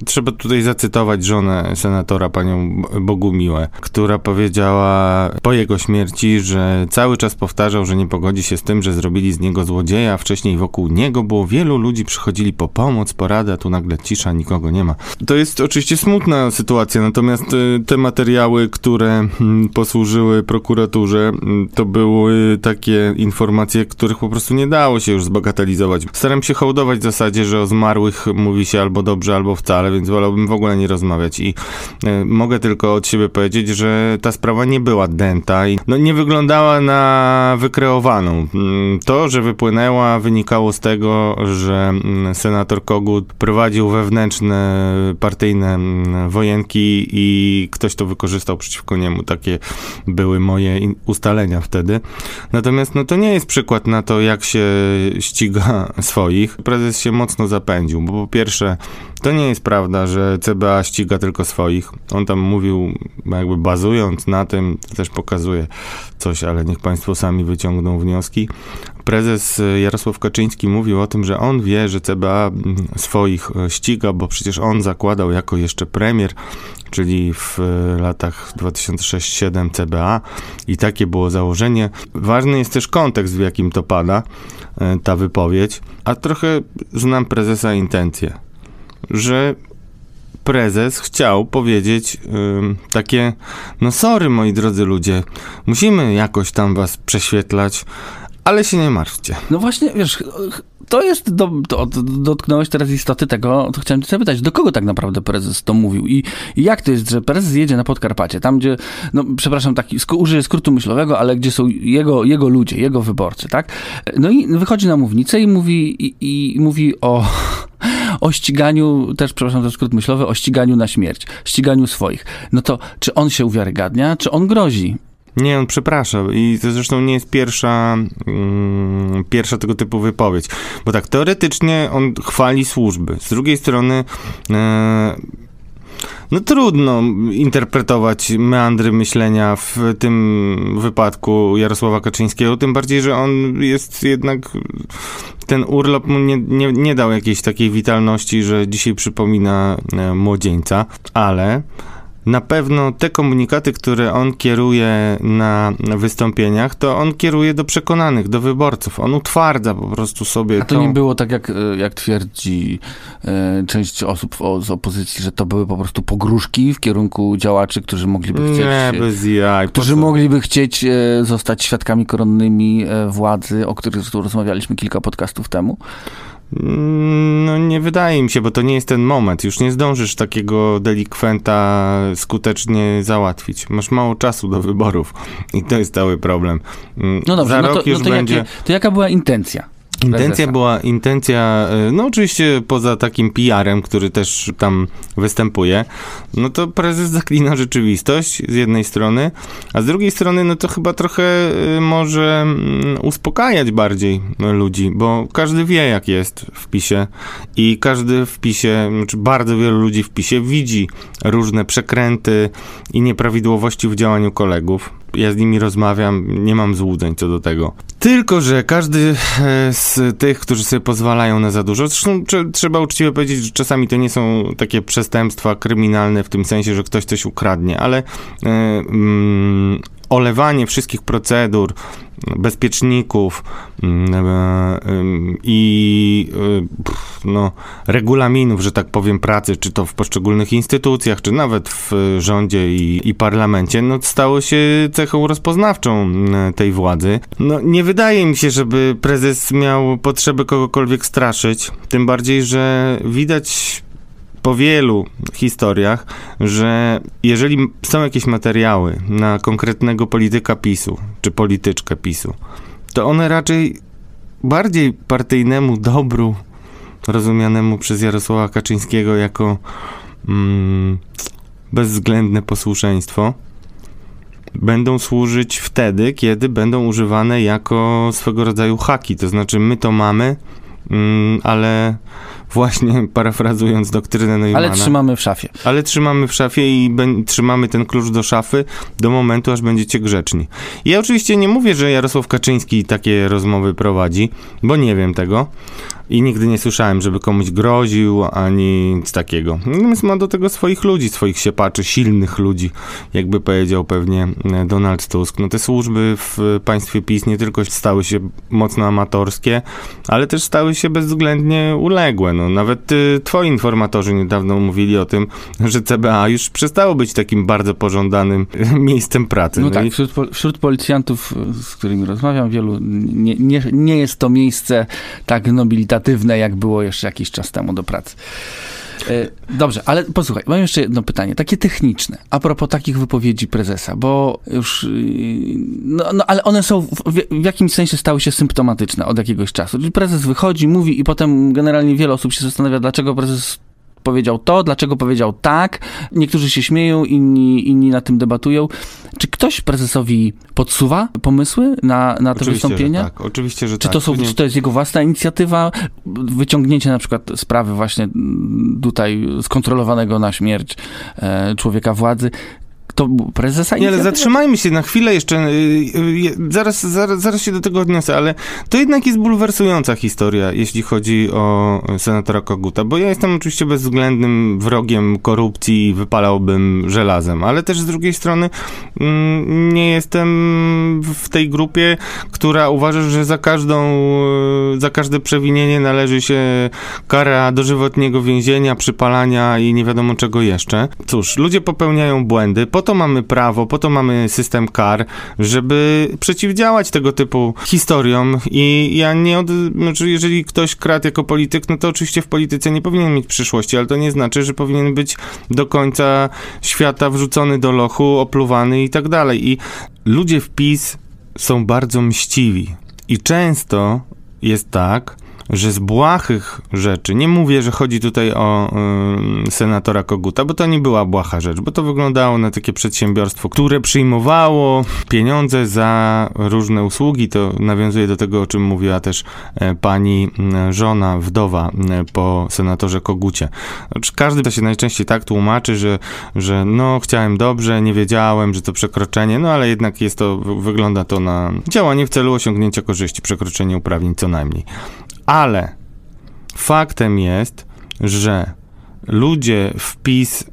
Trzeba tutaj zacytować żonę senatora, panią Bogumiłę, która powiedziała po jego śmierci, że cały czas powtarzał, że nie pogodzi się z tym, że zrobili z niego złodzieja. Wcześniej wokół niego było wielu ludzi, przychodzili po pomoc, poradę, a tu nagle cisza, nikogo nie ma. To jest oczywiście smutna sytuacja, natomiast te materiały, które mm, posłużyły prokuraturze, to były takie informacje, których po prostu nie dało się już zbagatelizować. Staram się hołdować w zasadzie, że o zmarłych mówi się albo dobrze, albo wcale, więc wolałbym w ogóle nie rozmawiać i y, mogę tylko od siebie powiedzieć, że ta sprawa nie była dęta i no, nie wyglądała na wykreowaną. Mm, to, że wypłynęła, wynikało z tego, że mm, senator Kogut prowadził wewnętrzne partyjne mm, wojenki i ktoś to wykorzystał przeciwko niemu. Takie były moje ustalenia wtedy. Natomiast no, to nie jest przykład na to, jak się ściga swoich. Prezes się mocno zapędził, bo po pierwsze, to nie jest prawda, że CBA ściga tylko swoich. On tam mówił, jakby bazując na tym, też pokazuje coś, ale niech Państwo sami wyciągną wnioski. Prezes Jarosław Kaczyński mówił o tym, że on wie, że CBA swoich ściga, bo przecież on zakładał jako jeszcze premier, czyli w latach 2006-2007 CBA i takie było założenie. Ważny jest też kontekst, w jakim to pada, ta wypowiedź, a trochę znam prezesa intencje, że prezes chciał powiedzieć takie, no sorry moi drodzy ludzie, musimy jakoś tam was prześwietlać, ale się nie martwcie. No właśnie, wiesz, to jest, do, to, dotknąłeś teraz istoty tego, to chciałem cię zapytać, do kogo tak naprawdę prezes to mówił I, i jak to jest, że prezes jedzie na Podkarpacie, tam gdzie, no przepraszam, taki, użyję skrótu myślowego, ale gdzie są jego, jego ludzie, jego wyborcy, tak? No i wychodzi na mównicę i mówi, i, i mówi o o ściganiu, też przepraszam za skrót myślowy, o ściganiu na śmierć, ściganiu swoich. No to czy on się uwiarygadnia, czy on grozi? Nie, on przeprasza i to zresztą nie jest pierwsza, mm, pierwsza tego typu wypowiedź. Bo tak, teoretycznie on chwali służby. Z drugiej strony e, no trudno interpretować meandry myślenia w tym wypadku Jarosława Kaczyńskiego, tym bardziej, że on jest jednak, ten urlop mu nie, nie, nie dał jakiejś takiej witalności, że dzisiaj przypomina e, młodzieńca, ale na pewno te komunikaty, które on kieruje na wystąpieniach, to on kieruje do przekonanych, do wyborców. On utwardza po prostu sobie. A to tą... nie było tak, jak, jak twierdzi e, część osób z opozycji, że to były po prostu pogróżki w kierunku działaczy, którzy mogliby chcieć. Nie, bez jaj. Którzy mogliby chcieć e, zostać świadkami koronnymi e, władzy, o których rozmawialiśmy kilka podcastów temu. No nie wydaje mi się, bo to nie jest ten moment. Już nie zdążysz takiego delikwenta skutecznie załatwić. Masz mało czasu do wyborów i to jest cały problem. No dobrze, Za no to, już no to, będzie... jakie, to jaka była intencja? Intencja była, intencja, y, no oczywiście poza takim PR-em, który też tam występuje, no to prezes zaklina rzeczywistość z jednej strony, a z drugiej strony, no to chyba trochę y, może mm, uspokajać bardziej ludzi, bo każdy wie, jak jest w PiSie i każdy w PiSie, znaczy bardzo wielu ludzi w PiSie widzi różne przekręty i nieprawidłowości w działaniu kolegów ja z nimi rozmawiam, nie mam złudzeń co do tego. Tylko, że każdy e, z tych, którzy sobie pozwalają na za dużo, zresztą trzeba uczciwie powiedzieć, że czasami to nie są takie przestępstwa kryminalne w tym sensie, że ktoś coś ukradnie, ale mm, olewanie wszystkich procedur, bezpieczników mm, e, i no, regulaminów, że tak powiem, pracy, czy to w poszczególnych instytucjach, czy nawet w rządzie i, i parlamencie, no, stało się cechą rozpoznawczą tej władzy. No, nie wydaje mi się, żeby prezes miał potrzeby kogokolwiek straszyć, tym bardziej, że widać po wielu historiach, że jeżeli są jakieś materiały na konkretnego polityka PiSu, czy polityczkę PiSu, to one raczej bardziej partyjnemu dobru, rozumianemu przez Jarosława Kaczyńskiego jako mm, bezwzględne posłuszeństwo, będą służyć wtedy, kiedy będą używane jako swego rodzaju haki. To znaczy, my to mamy, mm, ale właśnie parafrazując doktrynę Neumana. Ale trzymamy w szafie. Ale trzymamy w szafie i trzymamy ten klucz do szafy do momentu, aż będziecie grzeczni. Ja oczywiście nie mówię, że Jarosław Kaczyński takie rozmowy prowadzi, bo nie wiem tego i nigdy nie słyszałem, żeby komuś groził, ani nic takiego. Natomiast ma do tego swoich ludzi, swoich siepaczy, silnych ludzi, jakby powiedział pewnie e, Donald Tusk. No te służby w państwie PiS nie tylko stały się mocno amatorskie, ale też stały się bezwzględnie uległe. No, nawet y, twoi informatorzy niedawno mówili o tym, że CBA już przestało być takim bardzo pożądanym miejscem pracy. No, no tak, i... wśród, wśród, policjantów, z którymi rozmawiam, wielu nie, nie, nie jest to miejsce tak nobilitatywne, jak było jeszcze jakiś czas temu do pracy. E, dobrze, ale posłuchaj, mam jeszcze jedno pytanie, takie techniczne, a propos takich wypowiedzi prezesa, bo już, y, no, no ale one są w, w, jakimś sensie stały się symptomatyczne od jakiegoś czasu. Czyli prezes wychodzi, mówi i potem generalnie wiele osób się zastanawia, dlaczego prezes powiedział to, dlaczego powiedział tak. Niektórzy się śmieją, inni, inni na tym debatują. Czy ktoś prezesowi podsuwa pomysły na, na te oczywiście, wystąpienia? tak, oczywiście, że czy tak. To są, czy to jest jego własna inicjatywa? Wyciągnięcie na przykład sprawy właśnie tutaj skontrolowanego na śmierć e, człowieka władzy to prezesa Nie, ale zatrzymajmy się na chwilę jeszcze, y, y, zaraz, zaraz, zaraz się do tego odniosę, ale to jednak jest bulwersująca historia, jeśli chodzi o senatora Koguta, bo ja jestem oczywiście bezwzględnym wrogiem korupcji i wypalałbym żelazem, ale też z drugiej strony mm, nie jestem w tej grupie, która uważa, że za każdą, y, za każde przewinienie należy się kara dożywotniego więzienia, przypalania i nie wiadomo czego jeszcze. Cóż, ludzie popełniają błędy, po to mamy prawo, po to mamy system kar, żeby przeciwdziałać tego typu historiom i ja nie od... Znaczy jeżeli ktoś kradł jako polityk, no to oczywiście w polityce nie powinien mieć przyszłości, ale to nie znaczy, że powinien być do końca świata wrzucony do lochu, opluwany i tak dalej. I ludzie w PiS są bardzo mściwi. I często jest tak, że z błahych rzeczy, nie mówię, że chodzi tutaj o y, senatora Koguta, bo to nie była błaha rzecz, bo to wyglądało na takie przedsiębiorstwo, które przyjmowało pieniądze za różne usługi. To nawiązuje do tego, o czym mówiła też e, pani e, żona, wdowa e, po senatorze Kogucie. Znaczy, każdy to się najczęściej tak tłumaczy, że, że no chciałem dobrze, nie wiedziałem, że to przekroczenie, no ale jednak jest to, wygląda to na działanie w celu osiągnięcia korzyści, przekroczenie uprawnień co najmniej. Ale faktem jest, że ludzie w PiS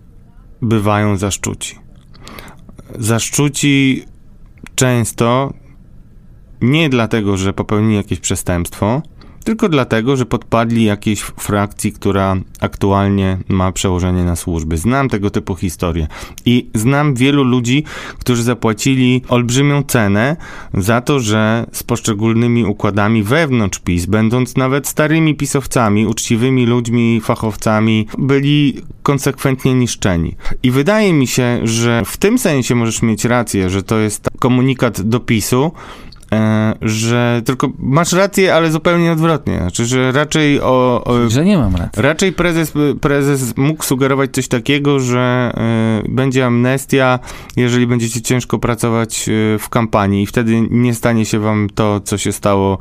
bywają zaszczuci. Zaszczuci często nie dlatego, że popełnili jakieś przestępstwo, tylko dlatego, że podpadli jakiejś frakcji, która aktualnie ma przełożenie na służby. Znam tego typu historie i znam wielu ludzi, którzy zapłacili olbrzymią cenę za to, że z poszczególnymi układami wewnątrz PiS, będąc nawet starymi pisowcami, uczciwymi ludźmi, fachowcami, byli konsekwentnie niszczeni. I wydaje mi się, że w tym sensie możesz mieć rację, że to jest komunikat do PiSu, że tylko masz rację, ale zupełnie odwrotnie. Znaczy, że raczej o, o że nie mam racji. Raczej prezes, prezes mógł sugerować coś takiego, że y, będzie amnestia, jeżeli będziecie ciężko pracować y, w kampanii i wtedy nie stanie się wam to, co się stało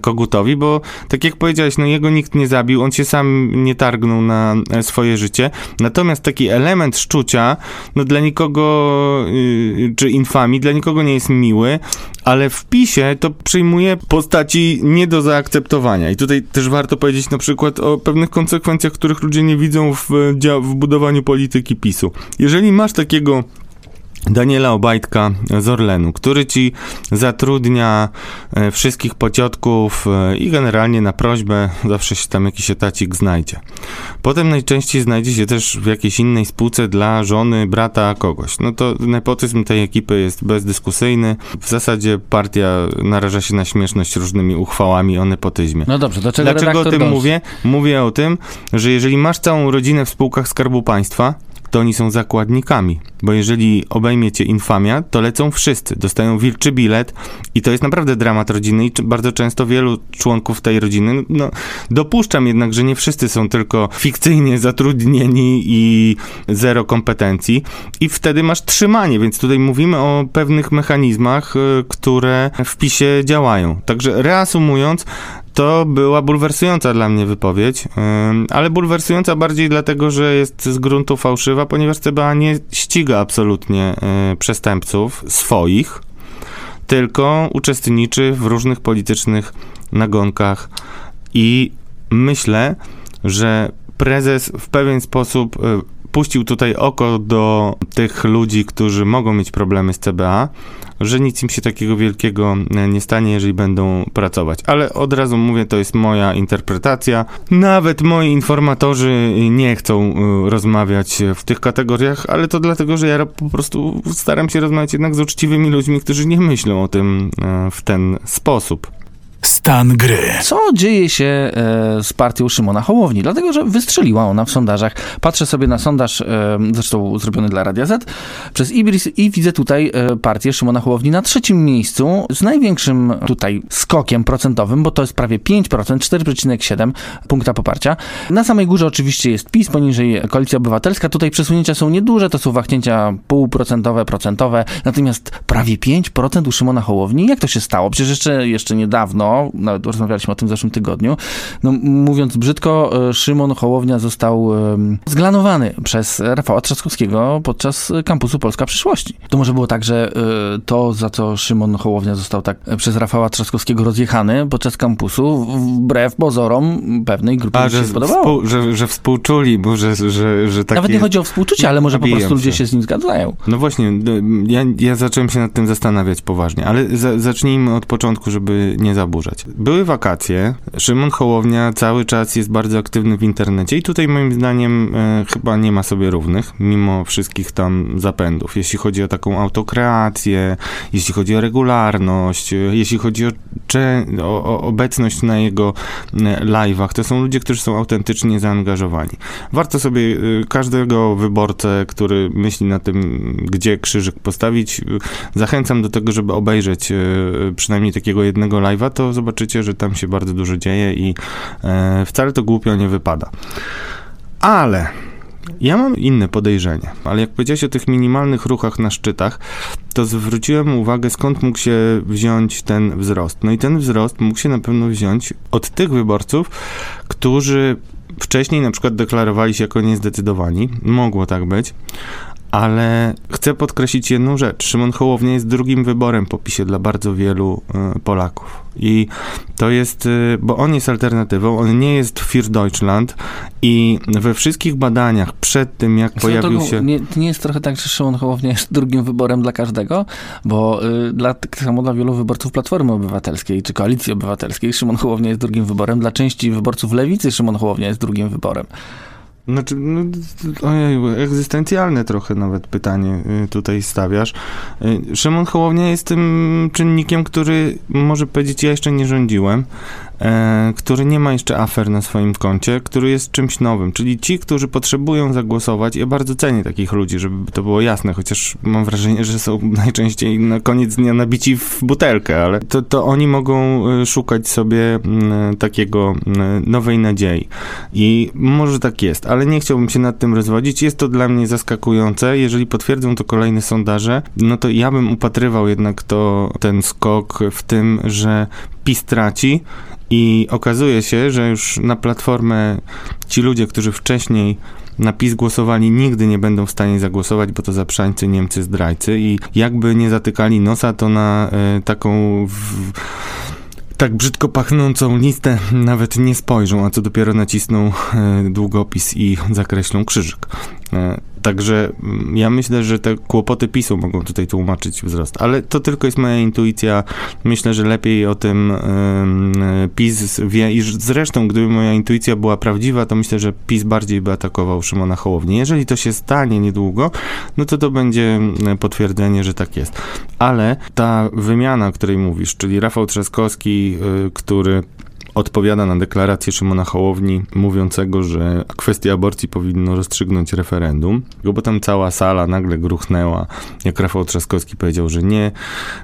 Kogutowi, bo tak jak powiedziałeś, no jego nikt nie zabił, on się sam nie targnął na swoje życie. Natomiast taki element szczucia, no dla nikogo, y, czy infamii, dla nikogo nie jest miły, ale w To przyjmuje postaci nie do zaakceptowania. I tutaj też warto powiedzieć na przykład o pewnych konsekwencjach, których ludzie nie widzą w, w budowaniu polityki PiSu. Jeżeli masz takiego Daniela Obajtka z Orlenu, który ci zatrudnia e, wszystkich pociotków e, i generalnie na prośbę zawsze się tam jakiś etacik znajdzie. Potem najczęściej znajdzie się też w jakiejś innej spółce dla żony, brata, kogoś. No to nepotyzm tej ekipy jest bezdyskusyjny. W zasadzie partia naraża się na śmieszność różnymi uchwałami o nepotyzmie. No dobrze, do czego Dlaczego o tym dąży? mówię? Mówię o tym, że jeżeli masz całą rodzinę w spółkach Skarbu Państwa, to oni są zakładnikami, bo jeżeli obejmie cię infamia, to lecą wszyscy, dostają wilczy bilet i to jest naprawdę dramat rodziny i bardzo często wielu członków tej rodziny, no dopuszczam jednak, że nie wszyscy są tylko fikcyjnie zatrudnieni i zero kompetencji i wtedy masz trzymanie, więc tutaj mówimy o pewnych mechanizmach, y, które w PiSie działają. Także reasumując, to była bulwersująca dla mnie wypowiedź, ale bulwersująca bardziej dlatego, że jest z gruntu fałszywa, ponieważ CBA nie ściga absolutnie y, przestępców swoich, tylko uczestniczy w różnych politycznych nagonkach. I myślę, że prezes w pewien sposób y, puścił tutaj oko do tych ludzi, którzy mogą mieć problemy z CBA, że nic im się takiego wielkiego e, nie stanie, jeżeli będą pracować. Ale od razu mówię, to jest moja interpretacja. Nawet moi informatorzy nie chcą e, rozmawiać w tych kategoriach, ale to dlatego, że ja po prostu staram się rozmawiać jednak z uczciwymi ludźmi, którzy nie myślą o tym e, w ten sposób. Stan gry. Co dzieje się e, z partią Szymona Hołowni? Dlatego, że wystrzeliła ona w sondażach. Patrzę sobie na sondaż, e, zresztą zrobiony dla Radia Z, przez Ibris i widzę tutaj e, partię Szymona Hołowni na trzecim miejscu z największym tutaj skokiem procentowym, bo to jest prawie 5%, 4,7 punkta poparcia. Na samej górze oczywiście jest PiS, poniżej Koalicja Obywatelska. Tutaj przesunięcia są nieduże, to są wahnięcia półprocentowe, procentowe, natomiast prawie 5% u Szymona Hołowni. Jak to się stało? Przecież jeszcze, jeszcze niedawno, nawet rozmawialiśmy o tym w zeszłym tygodniu, no, mówiąc brzydko, e, Szymon Hołownia został zglanowany przez Rafała Trzaskowskiego podczas kampusu Polska Przyszłości. To może było tak, że e, to, za co Szymon Hołownia został tak e, przez Rafała Trzaskowskiego rozjechany podczas kampusu, wbrew pozorom pewnej grupy A, że, się spodobało. że, że współczuli, bo że, że, że takie... Nawet nie chodzi o współczucie, ale może po prostu ludzie się. z nim zgadzają. No właśnie, ja, ja zacząłem się nad tym zastanawiać poważnie, ale za, zacznijmy od początku, żeby nie Były wakacje, Szymon Hołownia cały czas jest bardzo aktywny w internecie i tutaj moim zdaniem e, chyba nie ma sobie równych, mimo wszystkich tam zapędów. Jeśli chodzi o taką autokreację, jeśli chodzi o regularność, e, jeśli chodzi o, o, o obecność na jego e, live'ach, to są ludzie, którzy są autentycznie zaangażowani. Warto sobie y, każdego wyborcę, który myśli na tym, gdzie krzyżyk postawić, y, zachęcam do tego, żeby obejrzeć y, przynajmniej takiego jednego live'a, to zobaczycie, że tam się bardzo dużo dzieje i e, wcale to głupio nie wypada. Ale ja mam inne podejrzenie, ale jak powiedziałeś o tych minimalnych ruchach na szczytach, to zwróciłem uwagę, skąd mógł się wziąć ten wzrost. No i ten wzrost mógł się na pewno wziąć od tych wyborców, którzy wcześniej na przykład deklarowali się jako niezdecydowani. Mogło tak być. Ale chcę podkreślić jedną rzecz. Szymon Hołownia jest drugim wyborem po PiSie dla bardzo wielu y, Polaków. I to jest, y, bo on jest alternatywą, on nie jest Für Deutschland i we wszystkich badaniach przed tym, jak Swoją pojawił drogą, się... Nie, to nie jest trochę tak, że Szymon Hołownia jest drugim wyborem dla każdego, bo y, dla, tak samo dla wielu wyborców Platformy Obywatelskiej czy Koalicji Obywatelskiej Szymon Hołownia jest drugim wyborem, dla części wyborców Lewicy Szymon Hołownia jest drugim wyborem. Znaczy, no, ojej, egzystencjalne trochę nawet pytanie y, tutaj stawiasz. Y, Szymon Hołownia jest tym czynnikiem, który może powiedzieć, ja jeszcze nie rządziłem, który nie ma jeszcze afer na swoim koncie, który jest czymś nowym. Czyli ci, którzy potrzebują zagłosować, ja bardzo cenię takich ludzi, żeby to było jasne, chociaż mam wrażenie, że są najczęściej na koniec dnia nabici w butelkę, ale to, to oni mogą y, szukać sobie mm, takiego mm, nowej nadziei. I może tak jest, ale nie chciałbym się nad tym rozwodzić. Jest to dla mnie zaskakujące. Jeżeli potwierdzą to kolejne sondaże, no to ja bym upatrywał jednak to, ten skok w tym, że PiS traci i okazuje się, że już na platformę ci ludzie, którzy wcześniej na PiS głosowali, nigdy nie będą w stanie zagłosować, bo to zaprzańcy, Niemcy, zdrajcy i jakby nie zatykali nosa, to na y, taką w, tak brzydko pachnącą listę nawet nie spojrzą, a co dopiero nacisną e, długopis i zakreślą krzyżyk. Także mm, ja myślę, że te kłopoty PiSu mogą tutaj tłumaczyć wzrost, ale to tylko jest moja intuicja. Myślę, że lepiej o tym PiS wie i zresztą, gdyby moja intuicja była prawdziwa, to myślę, że PiS bardziej by atakował Szymona Hołownię. Jeżeli to się stanie niedługo, no to to będzie potwierdzenie, że tak jest. Ale ta wymiana, o której mówisz, czyli Rafał Trzaskowski, y, który odpowiada na deklarację Szymona Hołowni mówiącego, że kwestia aborcji powinno rozstrzygnąć referendum, bo tam cała sala nagle gruchnęła, jak Rafał Trzaskowski powiedział, że nie,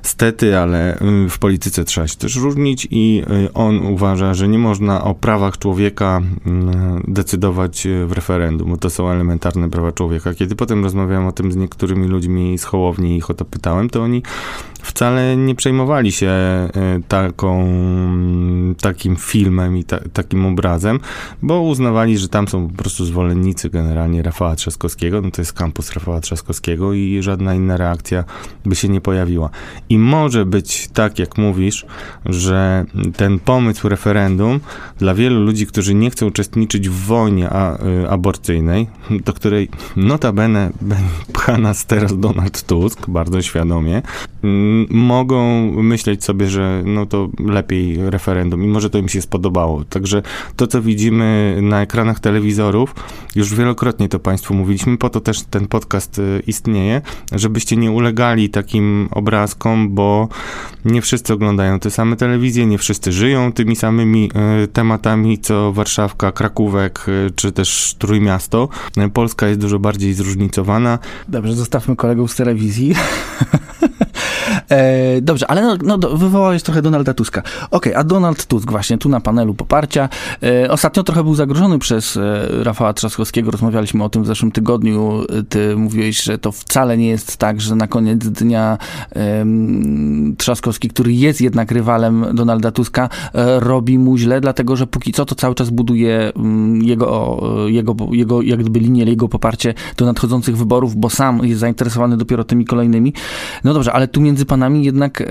stety, ale y, w polityce trzeba się też różnić i y, on uważa, że nie można o prawach człowieka y, decydować w referendum, bo to są elementarne prawa człowieka. Kiedy potem rozmawiałem o tym z niektórymi ludźmi z Hołowni i ich o to pytałem, to oni wcale nie przejmowali się taką, takim filmem i ta, takim obrazem, bo uznawali, że tam są po prostu zwolennicy generalnie Rafała Trzaskowskiego, no to jest kampus Rafała Trzaskowskiego i żadna inna reakcja by się nie pojawiła. I może być tak, jak mówisz, że ten pomysł referendum dla wielu ludzi, którzy nie chcą uczestniczyć w wojnie a, y, aborcyjnej, do której notabene pcha nas teraz Donald Tusk, bardzo świadomie, mogą myśleć sobie, że no to lepiej referendum i może to im się spodobało. Także to, co widzimy na ekranach telewizorów, już wielokrotnie to Państwu mówiliśmy, po to też ten podcast y, istnieje, żebyście nie ulegali takim obrazkom, bo nie wszyscy oglądają te same telewizje, nie wszyscy żyją tymi samymi y, tematami, co Warszawka, Krakówek, y, czy też Trójmiasto. Polska jest dużo bardziej zróżnicowana. Dobrze, zostawmy kolegów z telewizji. E, dobrze, ale no, no, wywołałeś trochę Donalda Tuska. Okej, okay, a Donald Tusk właśnie tu na panelu poparcia. E, ostatnio trochę był zagrożony przez e, Rafała Trzaskowskiego. Rozmawialiśmy o tym w zeszłym tygodniu. Ty mówiłeś, że to wcale nie jest tak, że na koniec dnia Trzaskowski, który jest jednak rywalem Donalda Tuska, e, robi mu źle, dlatego że póki co to cały czas buduje mm, jego, jego, jego jak gdyby linię, jego poparcie do nadchodzących wyborów, bo sam jest zainteresowany dopiero tymi kolejnymi. No dobrze, ale tu między panami jednak e,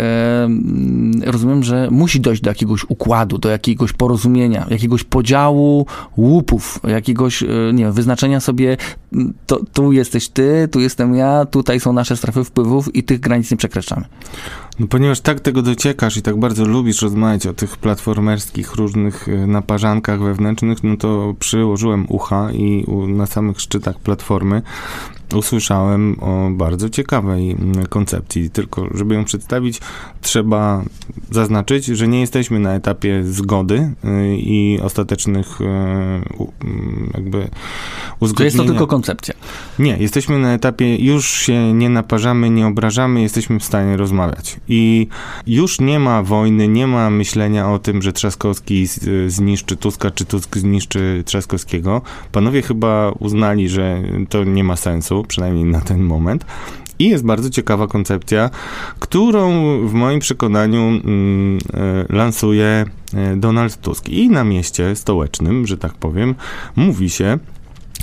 rozumiem, że musi dojść do jakiegoś układu, do jakiegoś porozumienia, jakiegoś podziału łupów, jakiegoś, e, nie wiem, wyznaczenia sobie to, tu jesteś ty, tu jestem ja, tutaj są nasze strefy wpływów i tych granic nie przekraczamy. No, ponieważ tak tego dociekasz i tak bardzo lubisz rozmawiać o tych platformerskich różnych e, naparzankach wewnętrznych, no to przyłożyłem ucha i na samych szczytach platformy usłyszałem o bardzo ciekawej mm, koncepcji. Tylko, żeby ją przedstawić, trzeba zaznaczyć, że nie jesteśmy na etapie zgody y, i ostatecznych y, mm, jakby uzgodnienia. To jest to tylko koncepcja. Nie, jesteśmy na etapie, już się nie naparzamy, nie obrażamy, jesteśmy w stanie rozmawiać. I już nie ma wojny, nie ma myślenia o tym, że Trzaskowski zniszczy Tuska, czy Tusk zniszczy Trzaskowskiego. Panowie chyba uznali, że to nie ma sensu przynajmniej na ten moment. I jest bardzo ciekawa koncepcja, którą w moim przekonaniu mm, e, lansuje e, Donald Tusk. I na mieście stołecznym, że tak powiem, mówi się,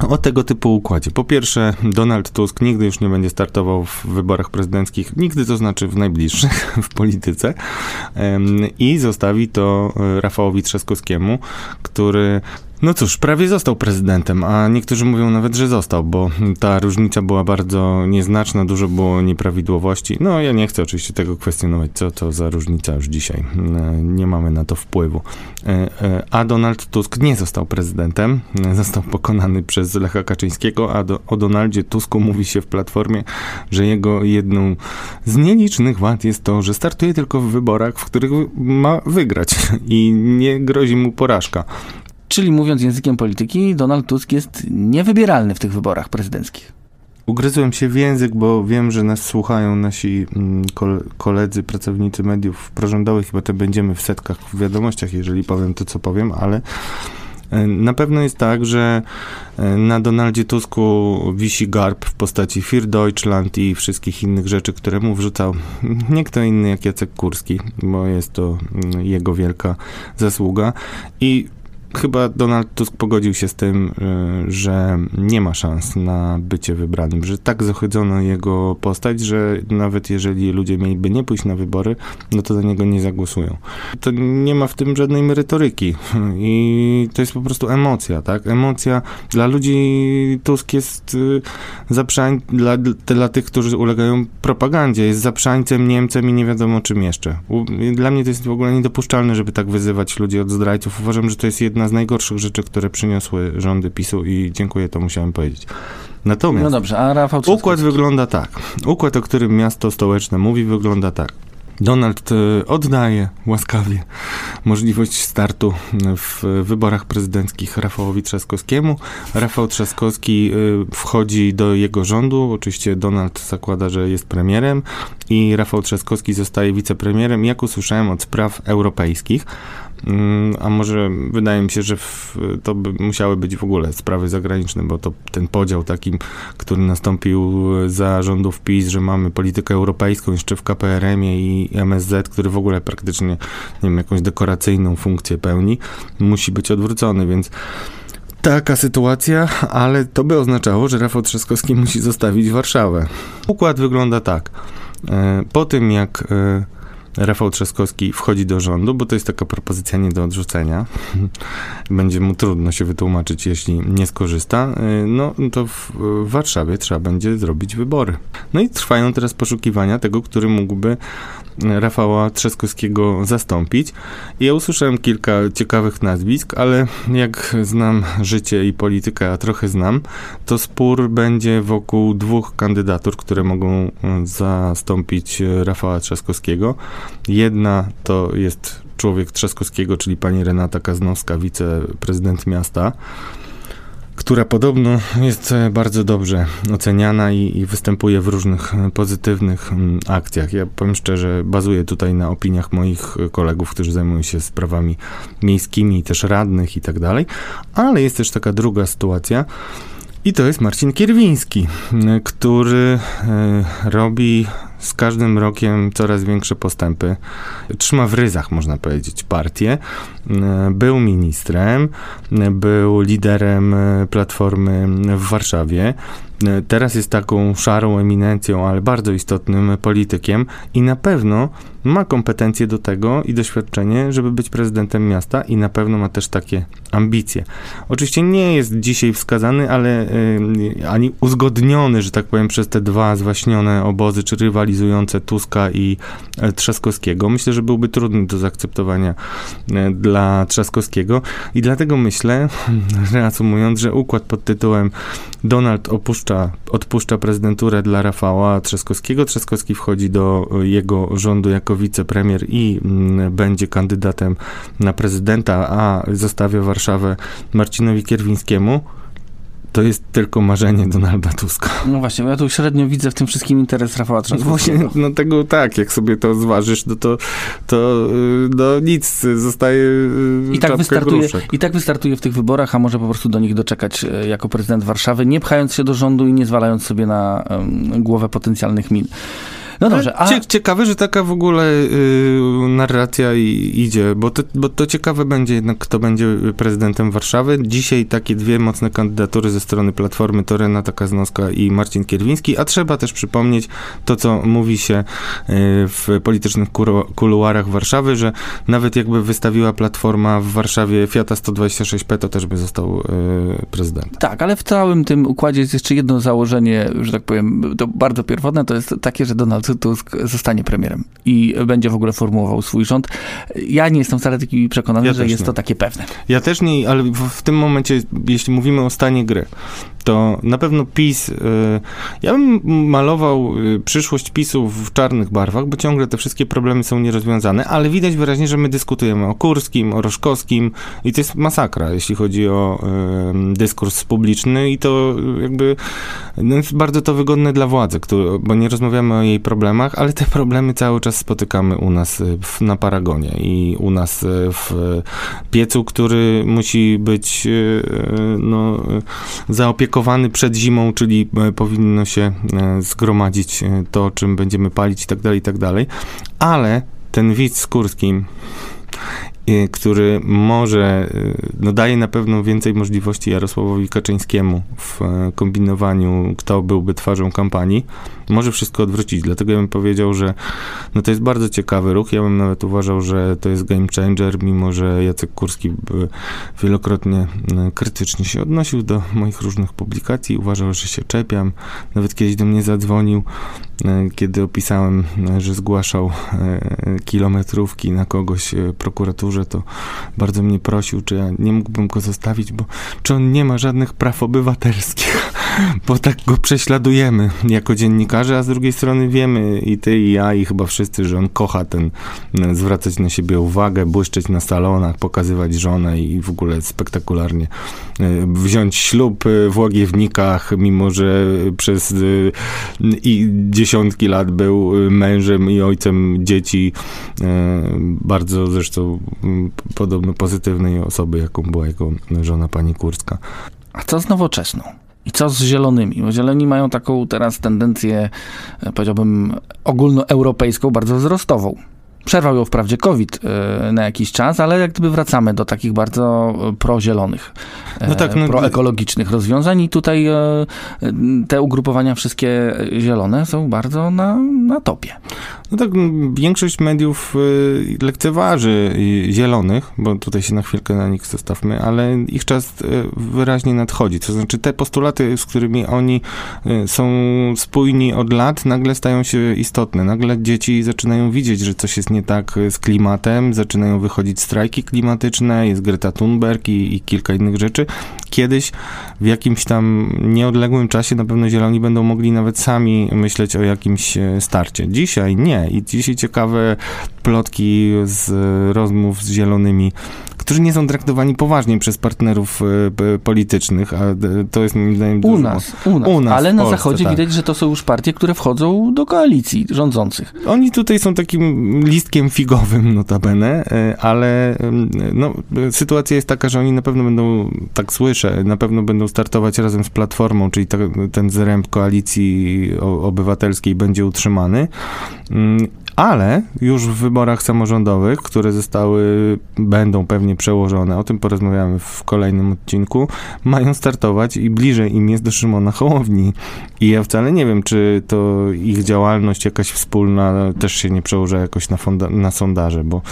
o tego typu układzie. Po pierwsze, Donald Tusk nigdy już nie będzie startował w wyborach prezydenckich, nigdy to znaczy w najbliższych w polityce i zostawi to e, Rafałowi Trzaskowskiemu, który no cóż, prawie został prezydentem, a niektórzy mówią nawet, że został, bo ta różnica była bardzo nieznaczna, dużo było nieprawidłowości. No ja nie chcę oczywiście tego kwestionować, co to za różnica już dzisiaj. E, nie mamy na to wpływu. E, e, a Donald Tusk nie został prezydentem, został pokonany przez Lecha Kaczyńskiego, a do, o Donaldzie Tusku mówi się w Platformie, że jego jedną z nielicznych wad jest to, że startuje tylko w wyborach, w których ma wygrać i nie grozi mu porażka. Czyli mówiąc językiem polityki, Donald Tusk jest niewybieralny w tych wyborach prezydenckich. Ugryzłem się w język, bo wiem, że nas słuchają nasi mm, koledzy, pracownicy mediów prorządowych, chyba to będziemy w setkach w wiadomościach, jeżeli powiem to, co powiem, ale e, na pewno jest tak, że e, na Donaldzie Tusku wisi garb w postaci Fir Deutschland i wszystkich innych rzeczy, które mu wrzucał nie kto inny jak Jacek Kurski, bo jest to mm, jego wielka zasługa. I chyba Donald Tusk pogodził się z tym, y, że nie ma szans na bycie wybranym, że tak zachydzono jego postać, że nawet jeżeli ludzie mieliby nie pójść na wybory, no to za niego nie zagłosują. To nie ma w tym żadnej merytoryki i to jest po prostu emocja, tak? Emocja dla ludzi Tusk jest y, zaprzań, dla, dla tych, którzy ulegają propagandzie, jest zaprzańcem, Niemcem i nie wiadomo czym jeszcze. Dla mnie to jest w ogóle niedopuszczalne, żeby tak wyzywać ludzi od zdrajców. Uważam, że to jest jedna z najgorszych rzeczy, które przyniosły rządy PiSu i dziękuję, to musiałem powiedzieć. Natomiast No dobrze, a Rafał układ wygląda tak. Układ, o którym miasto stołeczne mówi, wygląda tak. Donald e, oddaje łaskawie możliwość startu w wyborach prezydenckich Rafałowi Trzaskowskiemu. Rafał Trzaskowski e, wchodzi do jego rządu. Oczywiście Donald zakłada, że jest premierem i Rafał Trzaskowski zostaje wicepremierem, jak usłyszałem, od spraw europejskich. Mm, a może wydaje mi się, że to by musiały być w ogóle sprawy zagraniczne, bo to ten podział takim, który nastąpił za rządów PiS, że mamy politykę europejską jeszcze w KPRM-ie i MSZ, który w ogóle praktycznie, nie wiem, jakąś dekoracyjną funkcję pełni, musi być odwrócony, więc taka sytuacja, ale to by oznaczało, że Rafał Trzaskowski musi zostawić Warszawę. Układ wygląda tak. E, po tym, jak e, Rafał Trzaskowski wchodzi do rządu, bo to jest taka propozycja nie do odrzucenia. będzie mu trudno się wytłumaczyć, jeśli nie skorzysta. Y, no to w Warszawie trzeba będzie zrobić wybory. No i trwają teraz poszukiwania tego, który mógłby Rafała Trzaskowskiego zastąpić. Ja usłyszałem kilka ciekawych nazwisk, ale jak znam życie i politykę, a trochę znam, to spór będzie wokół dwóch kandydatur, które mogą zastąpić Rafała Trzaskowskiego. Jedna to jest człowiek Trzaskowskiego, czyli pani Renata Kaznowska, wiceprezydent miasta która podobno jest bardzo dobrze oceniana i, i, występuje w różnych pozytywnych mm, akcjach. Ja powiem szczerze, bazuję tutaj na opiniach moich kolegów, którzy zajmują się sprawami miejskimi, też radnych i tak dalej, ale jest też taka druga sytuacja, i to jest Marcin Kierwiński, który e, robi z każdym rokiem coraz większe postępy. Trzyma w ryzach, można powiedzieć, partię. E, był ministrem, był liderem e, Platformy w Warszawie. Teraz jest taką szarą eminencją, ale bardzo istotnym politykiem i na pewno ma kompetencje do tego i doświadczenie, żeby być prezydentem miasta i na pewno ma też takie ambicje. Oczywiście nie jest dzisiaj wskazany, ale ani uzgodniony, że tak powiem, przez te dwa zwaśnione obozy, czy rywalizujące Tuska i y, Trzaskowskiego. Myślę, że byłby trudny do zaakceptowania y, dla Trzaskowskiego. I dlatego myślę, reasumując, że układ pod tytułem Donald opuszcza, odpuszcza prezydenturę dla Rafała Trzaskowskiego, Trzaskowski wchodzi do jego rządu jako jako wicepremier i mm, będzie kandydatem na prezydenta, a zostawia Warszawę Marcinowi Kierwińskiemu, to jest tylko marzenie Donalda Tuska. No właśnie, ja tu średnio widzę w tym wszystkim interes Rafała Trzaskowskiego. Właśnie, no tego tak, jak sobie to zważysz, no to, to y, no nic, zostaje y, I tak, wystartuje, I tak wystartuje w tych wyborach, a może po prostu do nich doczekać y, jako prezydent Warszawy, nie pchając się do rządu i nie zwalając sobie na um, głowę potencjalnych min. No dobrze, a... Ciekawe, że taka w ogóle y, narracja i, idzie, bo to, bo to ciekawe będzie jednak, kto będzie prezydentem Warszawy. Dzisiaj takie dwie mocne kandydatury ze strony Platformy to Renata Kaznowska i Marcin Kierwiński, a trzeba też przypomnieć to, co mówi się y, w politycznych kuluarach Warszawy, że nawet jakby wystawiła Platforma w Warszawie Fiata 126P, to też by został y, prezydentem. Tak, ale w całym tym układzie jest jeszcze jedno założenie, że tak powiem, to bardzo pierwotne, to jest takie, że Donald Tusk zostanie premierem i będzie w ogóle formułował swój rząd. Ja nie jestem wcale taki przekonany, ja że jest nie. to takie pewne. Ja też nie, ale w, tym momencie, jeśli mówimy o stanie gry, to na pewno PiS, y, ja bym malował y, przyszłość PiSu w czarnych barwach, bo ciągle te wszystkie problemy są nierozwiązane, ale widać wyraźnie, że my dyskutujemy o Kurskim, o Roszkowskim i to jest masakra, jeśli chodzi o y, dyskurs publiczny i to jakby no jest bardzo to wygodne dla władzy, który, bo nie rozmawiamy o jej problemach, ale te problemy cały czas spotykamy u nas w, na Paragonie i u nas w piecu, który musi być no, zaopiekowany przed zimą, czyli powinno się zgromadzić to, czym będziemy palić i tak dalej, i tak dalej. Ale ten widz z Kurskim y, który może, y, no daje na pewno więcej możliwości Jarosławowi Kaczyńskiemu w e, kombinowaniu, kto byłby twarzą kampanii, może wszystko odwrócić. Dlatego ja bym powiedział, że no to jest bardzo ciekawy ruch. Ja bym nawet uważał, że to jest game changer, mimo że Jacek Kurski wielokrotnie e, krytycznie się odnosił do moich różnych publikacji. Uważał, że się czepiam. Nawet kiedyś do mnie zadzwonił, e, kiedy opisałem, że zgłaszał kilometrówki na kogoś prokuraturze, to bardzo mnie prosił, czy ja nie mógłbym go zostawić, bo czy on nie ma żadnych praw obywatelskich, bo tak go prześladujemy jako dziennikarze, a z drugiej strony wiemy i ty, i ja, i chyba wszyscy, że on kocha ten, zwracać na siebie uwagę, błyszczeć na salonach, pokazywać żonę i w ogóle spektakularnie e, wziąć ślub w Łagiewnikach, mimo że przez e, i dziesiątki lat był mężem i ojcem dzieci, e, bardzo zresztą podobno pozytywnej osoby, jaką była jego żona pani Kurska. A co z nowoczesną? I co z zielonymi? Bo zieloni mają taką teraz tendencję, e, powiedziałbym, ogólnoeuropejską, bardzo wzrostową. Przerwał ją wprawdzie COVID e, na jakiś czas, ale jak gdyby wracamy do takich bardzo e, prozielonych, no tak, no, proekologicznych rozwiązań i tutaj te ugrupowania wszystkie zielone są bardzo na, na topie. No tak, większość mediów lekceważy zielonych, bo tutaj się na chwilkę na nich zostawmy, ale ich czas wyraźnie nadchodzi. To znaczy te postulaty, z którymi oni są spójni od lat, nagle stają się istotne. Nagle dzieci zaczynają widzieć, że coś jest nie tak z klimatem, zaczynają wychodzić strajki klimatyczne, jest Greta Thunberg i, i kilka innych rzeczy. Kiedyś w jakimś tam nieodległym czasie na pewno zieloni będą mogli nawet sami myśleć o jakimś starcie. Dzisiaj nie i dzisiaj ciekawe plotki z rozmów z zielonymi którzy nie są traktowani poważnie przez partnerów e, politycznych, a to jest moim zdaniem u nas, u nas, u nas ale na Polsce, Zachodzie tak. widać, że to są już partie, które wchodzą do koalicji rządzących. Oni tutaj są takim listkiem figowym notabene, e, ale no, sytuacja jest taka, że oni na pewno będą, tak słyszę, na pewno będą startować razem z Platformą, czyli ten zręb koalicji obywatelskiej będzie utrzymany. Ale już w wyborach samorządowych, które zostały, będą pewnie przełożone, o tym porozmawiamy w kolejnym odcinku, mają startować i bliżej im jest do Szymona Hołowni. I ja wcale nie wiem, czy to ich działalność jakaś wspólna też się nie przełoży jakoś na, fonda- na sondaże, bo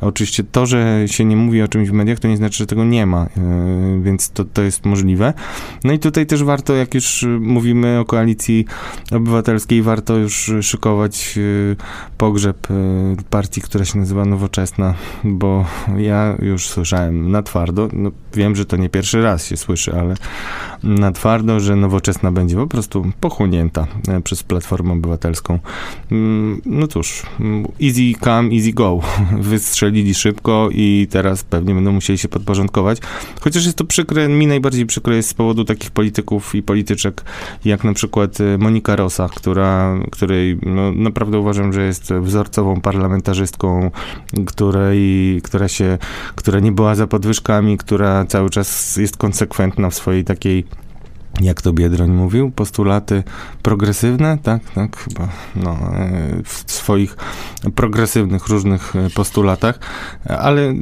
oczywiście to, że się nie mówi o czymś w mediach, to nie znaczy, że tego nie ma, yy, więc to, to jest możliwe. No i tutaj też warto, jak już mówimy o koalicji obywatelskiej, warto już szykować yy, pogrzeb y, partii, która się nazywa Nowoczesna, bo ja już słyszałem na twardo, no wiem, że to nie pierwszy raz się słyszy, ale na twardo, że Nowoczesna będzie po prostu pochłonięta e, przez Platformę Obywatelską. Mm, no cóż, easy come, easy go. Wystrzelili szybko i teraz pewnie będą musieli się podporządkować. Chociaż jest to przykre, mi najbardziej przykre jest z powodu takich polityków i polityczek, jak na przykład e, Monika Rosa, która, której no, naprawdę uważam, że jest wzorcową parlamentarzystką, której, która się, która nie była za podwyżkami, która cały czas jest konsekwentna w swojej takiej jak to Biedroń mówił, postulaty progresywne, tak, tak, chyba, no, e, w swoich progresywnych różnych e, postulatach, ale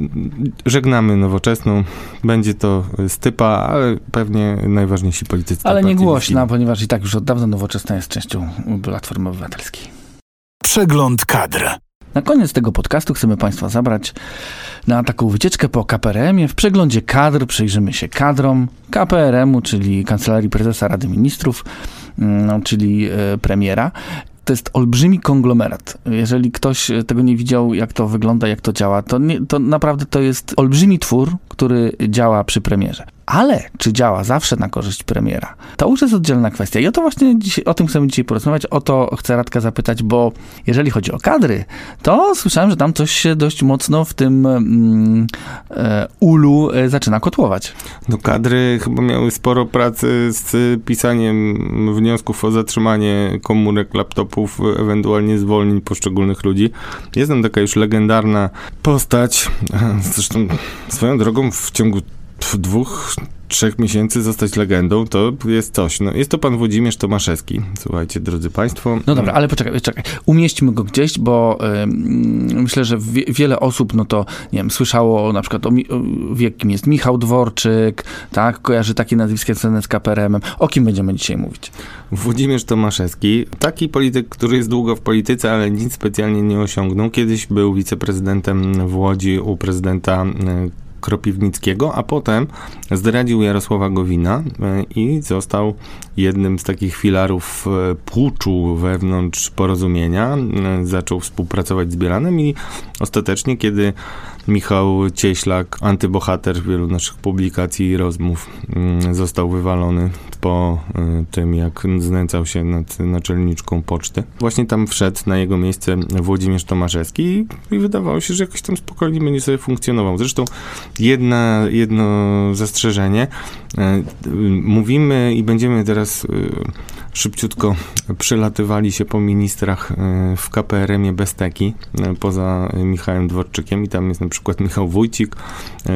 żegnamy nowoczesną, będzie to stypa, ale pewnie najważniejsi politycy. Ale nie głośna, ponieważ i tak już od dawna nowoczesna jest częścią Platformy Obywatelskiej. Przegląd kadr. Na koniec tego podcastu chcemy Państwa zabrać na taką wycieczkę po KPRM-ie. W przeglądzie kadr przyjrzymy się kadrom KPRM-u, czyli Kancelarii Prezesa Rady Ministrów, no, czyli e, premiera to jest olbrzymi konglomerat. Jeżeli ktoś tego nie widział, jak to wygląda, jak to działa, to, nie, to naprawdę to jest olbrzymi twór, który działa przy premierze. Ale czy działa zawsze na korzyść premiera? To już jest oddzielna kwestia. I o to właśnie dzisiaj, o tym chcemy dzisiaj porozmawiać. O to chcę Radka zapytać, bo jeżeli chodzi o kadry, to słyszałem, że tam coś się dość mocno w tym mm, e, ulu e, zaczyna kotłować. No kadry chyba miały sporo pracy z pisaniem wniosków o zatrzymanie komórek, laptopów, ewentualnie zwolnień poszczególnych ludzi. Jest tam taka już legendarna postać, zresztą swoją drogą w ciągu dwóch, trzech miesięcy zostać legendą, to jest coś. No, jest to pan Włodzimierz Tomaszewski. Słuchajcie, drodzy państwo. No dobra, ale poczekaj, czekaj. Umieśćmy go gdzieś, bo myślę, że wie, wiele osób, no to, nie wiem, słyszało na przykład o, o wie, kim jest Michał Dworczyk, tak, kojarzy takie nazwiska z KPRM-em. O kim będziemy dzisiaj mówić? Włodzimierz Tomaszewski, taki polityk, który jest długo w polityce, ale nic specjalnie nie osiągnął. Kiedyś był wiceprezydentem w Łodzi u prezydenta Kropiwnickiego, a potem zdradził Jarosława Gowina e, i został jednym z takich filarów e, puczu wewnątrz porozumienia. E, zaczął współpracować z Bielanem i ostatecznie, kiedy Michał Cieślak, antybohater wielu naszych publikacji i rozmów, mm, został wywalony po tym, jak znęcał się nad naczelniczką poczty. Właśnie tam wszedł na jego miejsce Włodzimierz Tomaszewski i wydawało się, że jakoś tam spokojnie będzie sobie funkcjonował. Zresztą jedna, jedno zastrzeżenie. E, mówimy i będziemy teraz e, szybciutko przelatywali się po ministrach e, w KPRM-ie bez teki, poza Michałem Dworczykiem i tam jest na przykład Michał Wójcik,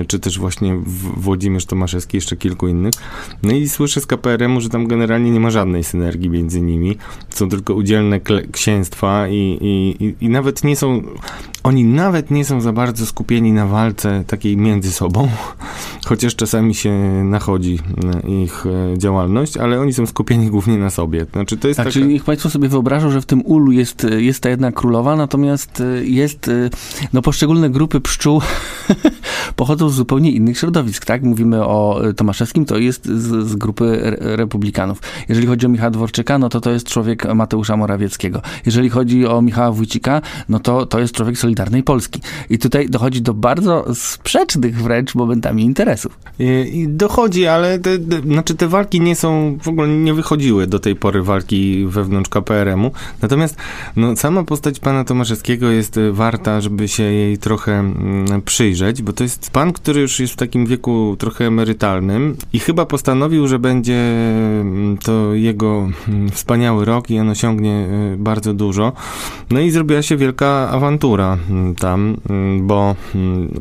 czy też właśnie Włodzimierz Tomaszewski, jeszcze kilku innych. No i słyszę z KPRM-u, że tam generalnie nie ma żadnej synergii między nimi. Są tylko udzielne księstwa i, i, i nawet nie są, oni nawet nie są za bardzo skupieni na walce takiej między sobą, chociaż czasami się nachodzi e, ich e, działalność, ale oni są skupieni głównie na sobie. Znaczy, to jest tak, taka... czyli niech Państwo sobie wyobrażą, że w tym ulu jest, jest ta jedna królowa, natomiast e, jest, no poszczególne grupy pszczół pochodzą z zupełnie innych środowisk, tak? Mówimy o Tomaszewskim, to jest z, z grupy republikanów. Jeżeli chodzi o Michała Dworczyka, no to to jest człowiek Mateusza Morawieckiego. Jeżeli chodzi o Michała Wójcika, no to to jest człowiek Solidarnej Polski. I tutaj dochodzi do bardzo sprzecznych wręcz momentami interesów. I, dochodzi, ale te, te, znaczy te walki nie są, w ogóle nie wychodziły do tej pory walki wewnątrz KPRM-u. Natomiast no, sama postać pana Tomaszewskiego jest warta, żeby się jej trochę mm, przyjrzeć, bo to jest pan, który już jest w takim wieku trochę emerytalnym i chyba postanowił, że będzie to jego mm, wspaniały rok i on osiągnie y, bardzo dużo. No i zrobiła się wielka awantura tam, bo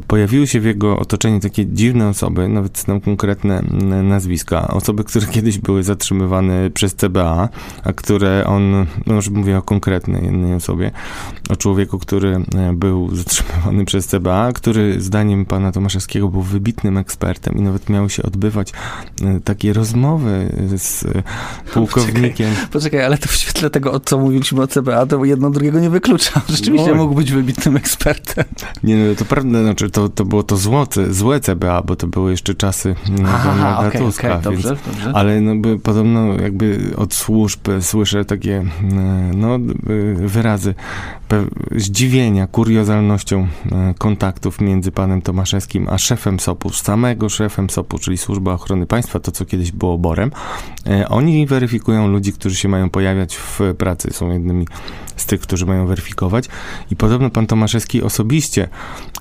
pojawiły się w jego otoczeniu takie dziwne osoby, nawet znam konkretne nazwiska, osoby, które kiedyś były zatrzymywane przez CBA, a które on, no już mówię o konkretnej jednej osobie, o człowieku, który e, był zatrzymywany przez CBA, który zdaniem pana Tomaszewskiego był wybitnym ekspertem i nawet miały się odbywać e, takie rozmowy z pułkownikiem. Poczekaj, poczekaj ale to w świetle tego, o co mówiliśmy o CBA, to jedno drugiego nie wyklucza. Rzeczywiście no. mógł być wybitnym ekspertem. Nie, no to prawda, znaczy to, to było to złote, złe CBA, bo to były jeszcze czasy Donalda okay, Tuska, okay, dobrze, więc, dobrze. ale no, by, podobno jakby od służb słyszę takie e, no, wyrazy zdziwienia, kuriozalnością e, kontaktów między panem Tomaszewskim a szefem SOP-u, samego szefem SOP-u, czyli Służba Ochrony Państwa, to co kiedyś było BOR-em. E, oni weryfikują ludzi, którzy się mają pojawiać w pracy, są jednymi z tych, którzy mają weryfikować. I podobno pan Tomaszewski osobiście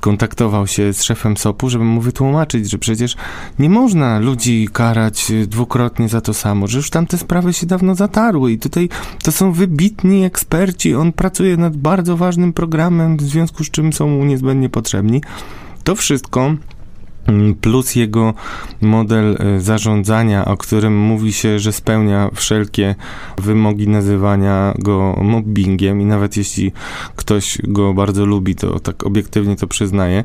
kontaktował się z szefem SOP-u, żeby mu wytłumaczyć, że przecież nie można ludzi karać dwukrotnie za to samo, że już tamte sprawy się dawno zatarły i tutaj to są wybitni eksperci. On pracuje nad bardzo ważnym programem, w związku z czym są mu niezbędnie potrzebni. To wszystko plus jego model e, zarządzania, o którym mówi się, że spełnia wszelkie wymogi nazywania go mobbingiem i nawet jeśli ktoś go bardzo lubi, to tak obiektywnie to przyznaje,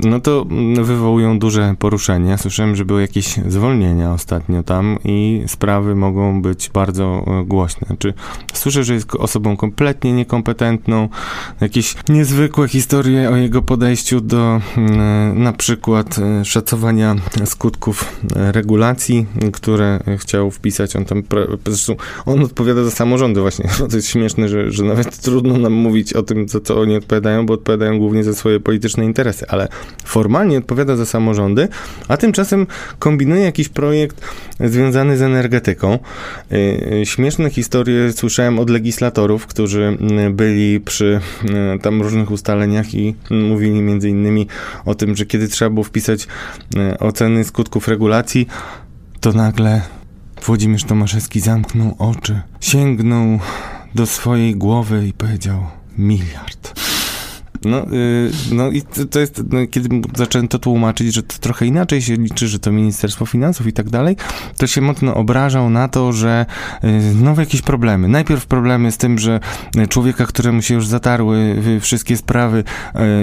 no to mm, wywołują duże poruszenia. Słyszałem, że były jakieś zwolnienia ostatnio tam i sprawy mogą być bardzo e, głośne. Znaczy, słyszę, że jest osobą kompletnie niekompetentną, jakieś niezwykłe historie o jego podejściu do mm, na przykład e, szacowania skutków regulacji, które chciał wpisać. On tam, zresztą on odpowiada za samorządy właśnie. To jest śmieszne, że, że nawet trudno nam mówić o tym, za co oni odpowiadają, bo odpowiadają głównie za swoje polityczne interesy, ale formalnie odpowiada za samorządy, a tymczasem kombinuje jakiś projekt związany z energetyką. E, e, śmieszne historie słyszałem od legislatorów, którzy byli przy tam różnych ustaleniach i mówili między innymi o tym, że kiedy trzeba było wpisać E, oceny skutków regulacji, to nagle Włodzimierz Tomaszewski zamknął oczy, sięgnął do swojej głowy i powiedział miliard. No, y, no i to, to jest, no, kiedy zacząłem to tłumaczyć, że to trochę inaczej się liczy, że to Ministerstwo Finansów i tak dalej, to się mocno obrażał na to, że y, znowu jakieś problemy. Najpierw problemy z tym, że człowieka, któremu się już zatarły y, wszystkie sprawy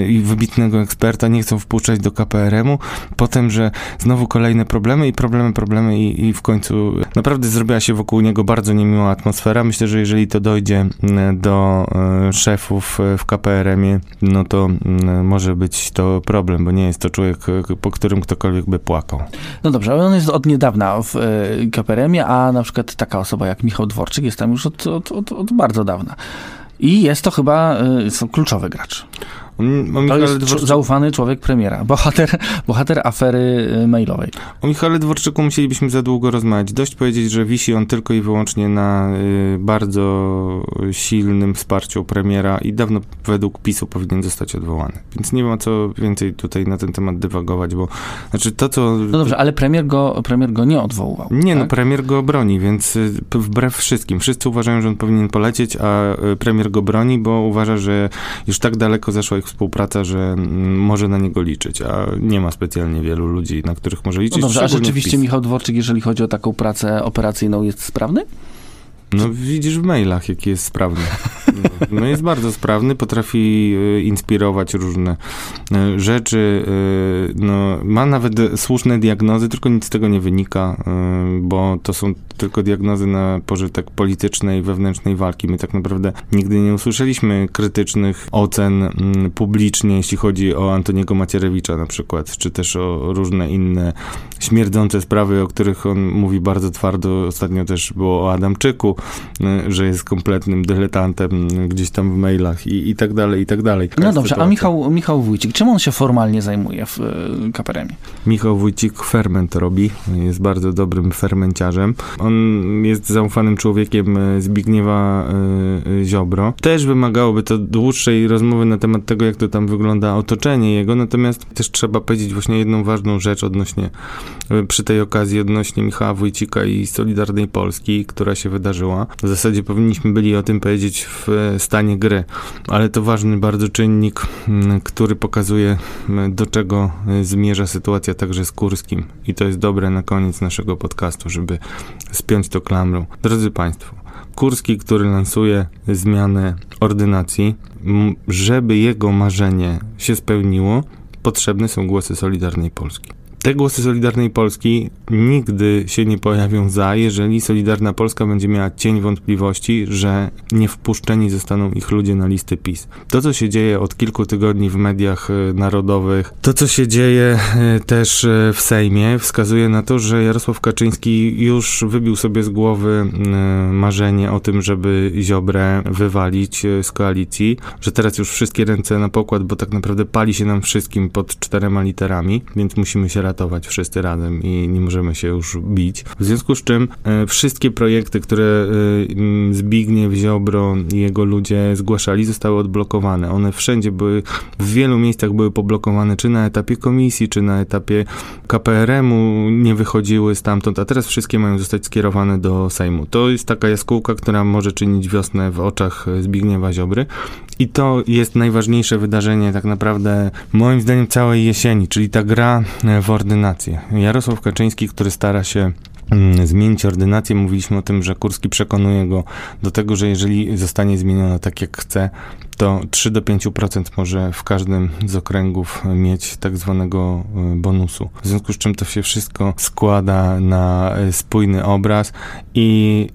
y, i wybitnego eksperta nie chcą wpuszczać do KPRM-u, potem, że znowu kolejne problemy i problemy, problemy i, i w końcu naprawdę zrobiła się wokół niego bardzo niemiła atmosfera. Myślę, że jeżeli to dojdzie y, do y, szefów w KPRM-ie, no to mm, może być to problem, bo nie jest to człowiek, po którym ktokolwiek by płakał. No dobrze, ale on jest od niedawna w e, KPRM-ie, a na przykład taka osoba jak Michał Dworczyk jest tam już od, od, od, od bardzo dawna. I jest to chyba e, są kluczowy gracz. On, on To jest Dworczyk- zaufany człowiek premiera, bohater, bohater afery e, mailowej. O Michale Dworczyku musielibyśmy za długo rozmawiać. Dość powiedzieć, że wisi on tylko i wyłącznie na y, bardzo silnym wsparciu premiera i dawno według PiSu powinien zostać odwołany. Więc nie ma co więcej tutaj na ten temat dywagować, bo znaczy to, co... No dobrze, ale premier go, premier go nie odwoływał. Nie, no tak? premier go broni, więc y, wbrew wszystkim. Wszyscy uważają, że on powinien polecieć, a y, premier go broni, bo uważa, że już tak daleko zaszła ich współpraca, że może na niego liczyć, a nie ma specjalnie wielu ludzi, na których może liczyć. No dobrze, a rzeczywiście. Michał Dworczyk, jeżeli chodzi o taką pracę operacyjną, jest sprawny? No widzisz w mailach, jaki jest sprawny. No, jest bardzo sprawny, potrafi y, inspirować różne y, rzeczy, y, no, ma nawet słuszne diagnozy, tylko nic z tego nie wynika, bo to są tylko diagnozy na pożytek politycznej, wewnętrznej walki. My tak naprawdę nigdy nie usłyszeliśmy krytycznych ocen mm, publicznie, jeśli chodzi o Antoniego Macierewicza na przykład, czy też o różne inne śmierdzące sprawy, o których on mówi bardzo twardo. Ostatnio też było o Adamczyku, że jest kompletnym dyletantem gdzieś tam w mailach i, i tak dalej, i tak dalej. Taka No dobrze, a sytuacja. Michał, Michał Wójcik, czym on się formalnie zajmuje w e, KPRM-ie? Michał Wójcik ferment robi, jest bardzo dobrym fermenciarzem. On jest zaufanym człowiekiem e, Zbigniewa e, Ziobro. Też wymagałoby to dłuższej rozmowy na temat tego, jak to tam wygląda otoczenie jego, natomiast też trzeba powiedzieć właśnie jedną ważną rzecz odnośnie, przy tej okazji odnośnie Michała Wójcika i Solidarnej Polski, która się wydarzyła. W zasadzie powinniśmy byli o tym powiedzieć w stanie gry, ale to ważny bardzo czynnik, m, który pokazuje, do czego e, zmierza sytuacja także z Kurskim. I to jest dobre na koniec naszego podcastu, żeby spiąć to klamrą. Drodzy Państwo, Kurski, który lansuje zmianę ordynacji, żeby jego marzenie się spełniło, potrzebne są głosy Solidarnej Polski. Te głosy Solidarnej Polski nigdy się nie pojawią za, jeżeli Solidarna Polska będzie miała cień wątpliwości, że nie wpuszczeni zostaną ich ludzie na listy PiS. To, co się dzieje od kilku tygodni w mediach e, narodowych, to, co się dzieje e, też e, w Sejmie, wskazuje na to, że Jarosław Kaczyński już wybił sobie z głowy marzenie o tym, żeby Ziobrę wywalić z koalicji, że teraz już wszystkie ręce na pokład, bo tak naprawdę pali się nam wszystkim pod czterema literami, więc musimy się ratować wszyscy razem i nie możemy się już bić. W związku z czym e, wszystkie projekty, które e, m, Zbigniew Ziobro i jego ludzie zgłaszali, zostały odblokowane. One wszędzie były, w wielu miejscach były poblokowane, czy na etapie komisji, czy na etapie KPRM-u, nie wychodziły stamtąd, a teraz wszystkie mają zostać skierowane do Sejmu. To jest taka jaskółka, która może czynić wiosnę w oczach Zbigniewa Ziobry. I to jest najważniejsze wydarzenie tak naprawdę moim zdaniem całej jesieni, czyli ta gra e, w ordynację. Jarosław Kaczyński, który stara się mm, zmienić ordynację, mówiliśmy o tym, że Kurski przekonuje go do tego, że jeżeli zostanie zmieniona tak jak chce, to 3 do 5% może w każdym z okręgów mieć tak zwanego e, bonusu. W związku z czym to się wszystko składa na e, spójny obraz i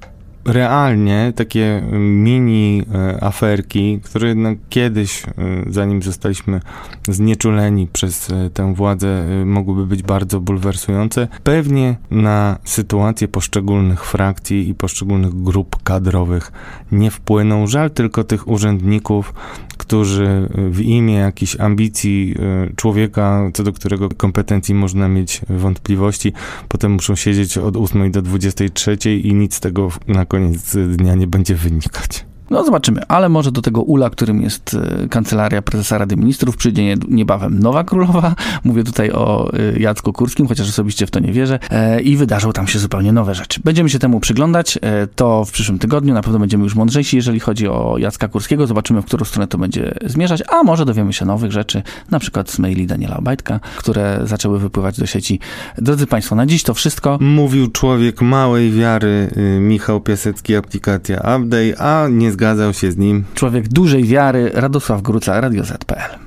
realnie takie mini e, aferki, które jednak kiedyś, e, zanim zostaliśmy znieczuleni przez tę władzę, mogłyby być bardzo bulwersujące, pewnie na sytuację poszczególnych frakcji i poszczególnych grup kadrowych nie wpłyną. Żal tylko tych urzędników, którzy w imię jakichś ambicji człowieka, co do którego kompetencji można mieć wątpliwości, potem muszą siedzieć od 8 do 23 i nic z tego na koniec dnia nie będzie wynikać. No zobaczymy, ale może do tego ula, którym jest e, kancelaria prezesa Rady Ministrów, przyjdzie nie, niebawem nowa królowa. Mówię tutaj o e, Jacku Kurskim, chociaż osobiście w to nie wierzę. E, I wydarzą tam się zupełnie nowe rzeczy. Będziemy się temu przyglądać. To w przyszłym tygodniu. Na pewno będziemy już mądrzejsi, jeżeli chodzi o Jacka Kurskiego. Zobaczymy, w którą stronę to będzie zmierzać, a może dowiemy się nowych rzeczy, na przykład z maili Daniela Obajtka, które zaczęły wypływać do sieci. Drodzy Państwo, na dziś to wszystko. Mówił człowiek małej wiary, y, Michał Piasecki, aplikacja Update, a nie zgadzał się z nim. Człowiek dużej wiary, Radosław Gruca, Radio Z.pl.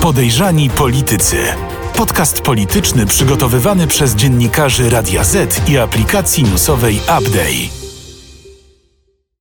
Podejrzani politycy. Podcast polityczny przygotowywany przez dziennikarzy Radia Z i aplikacji newsowej Update.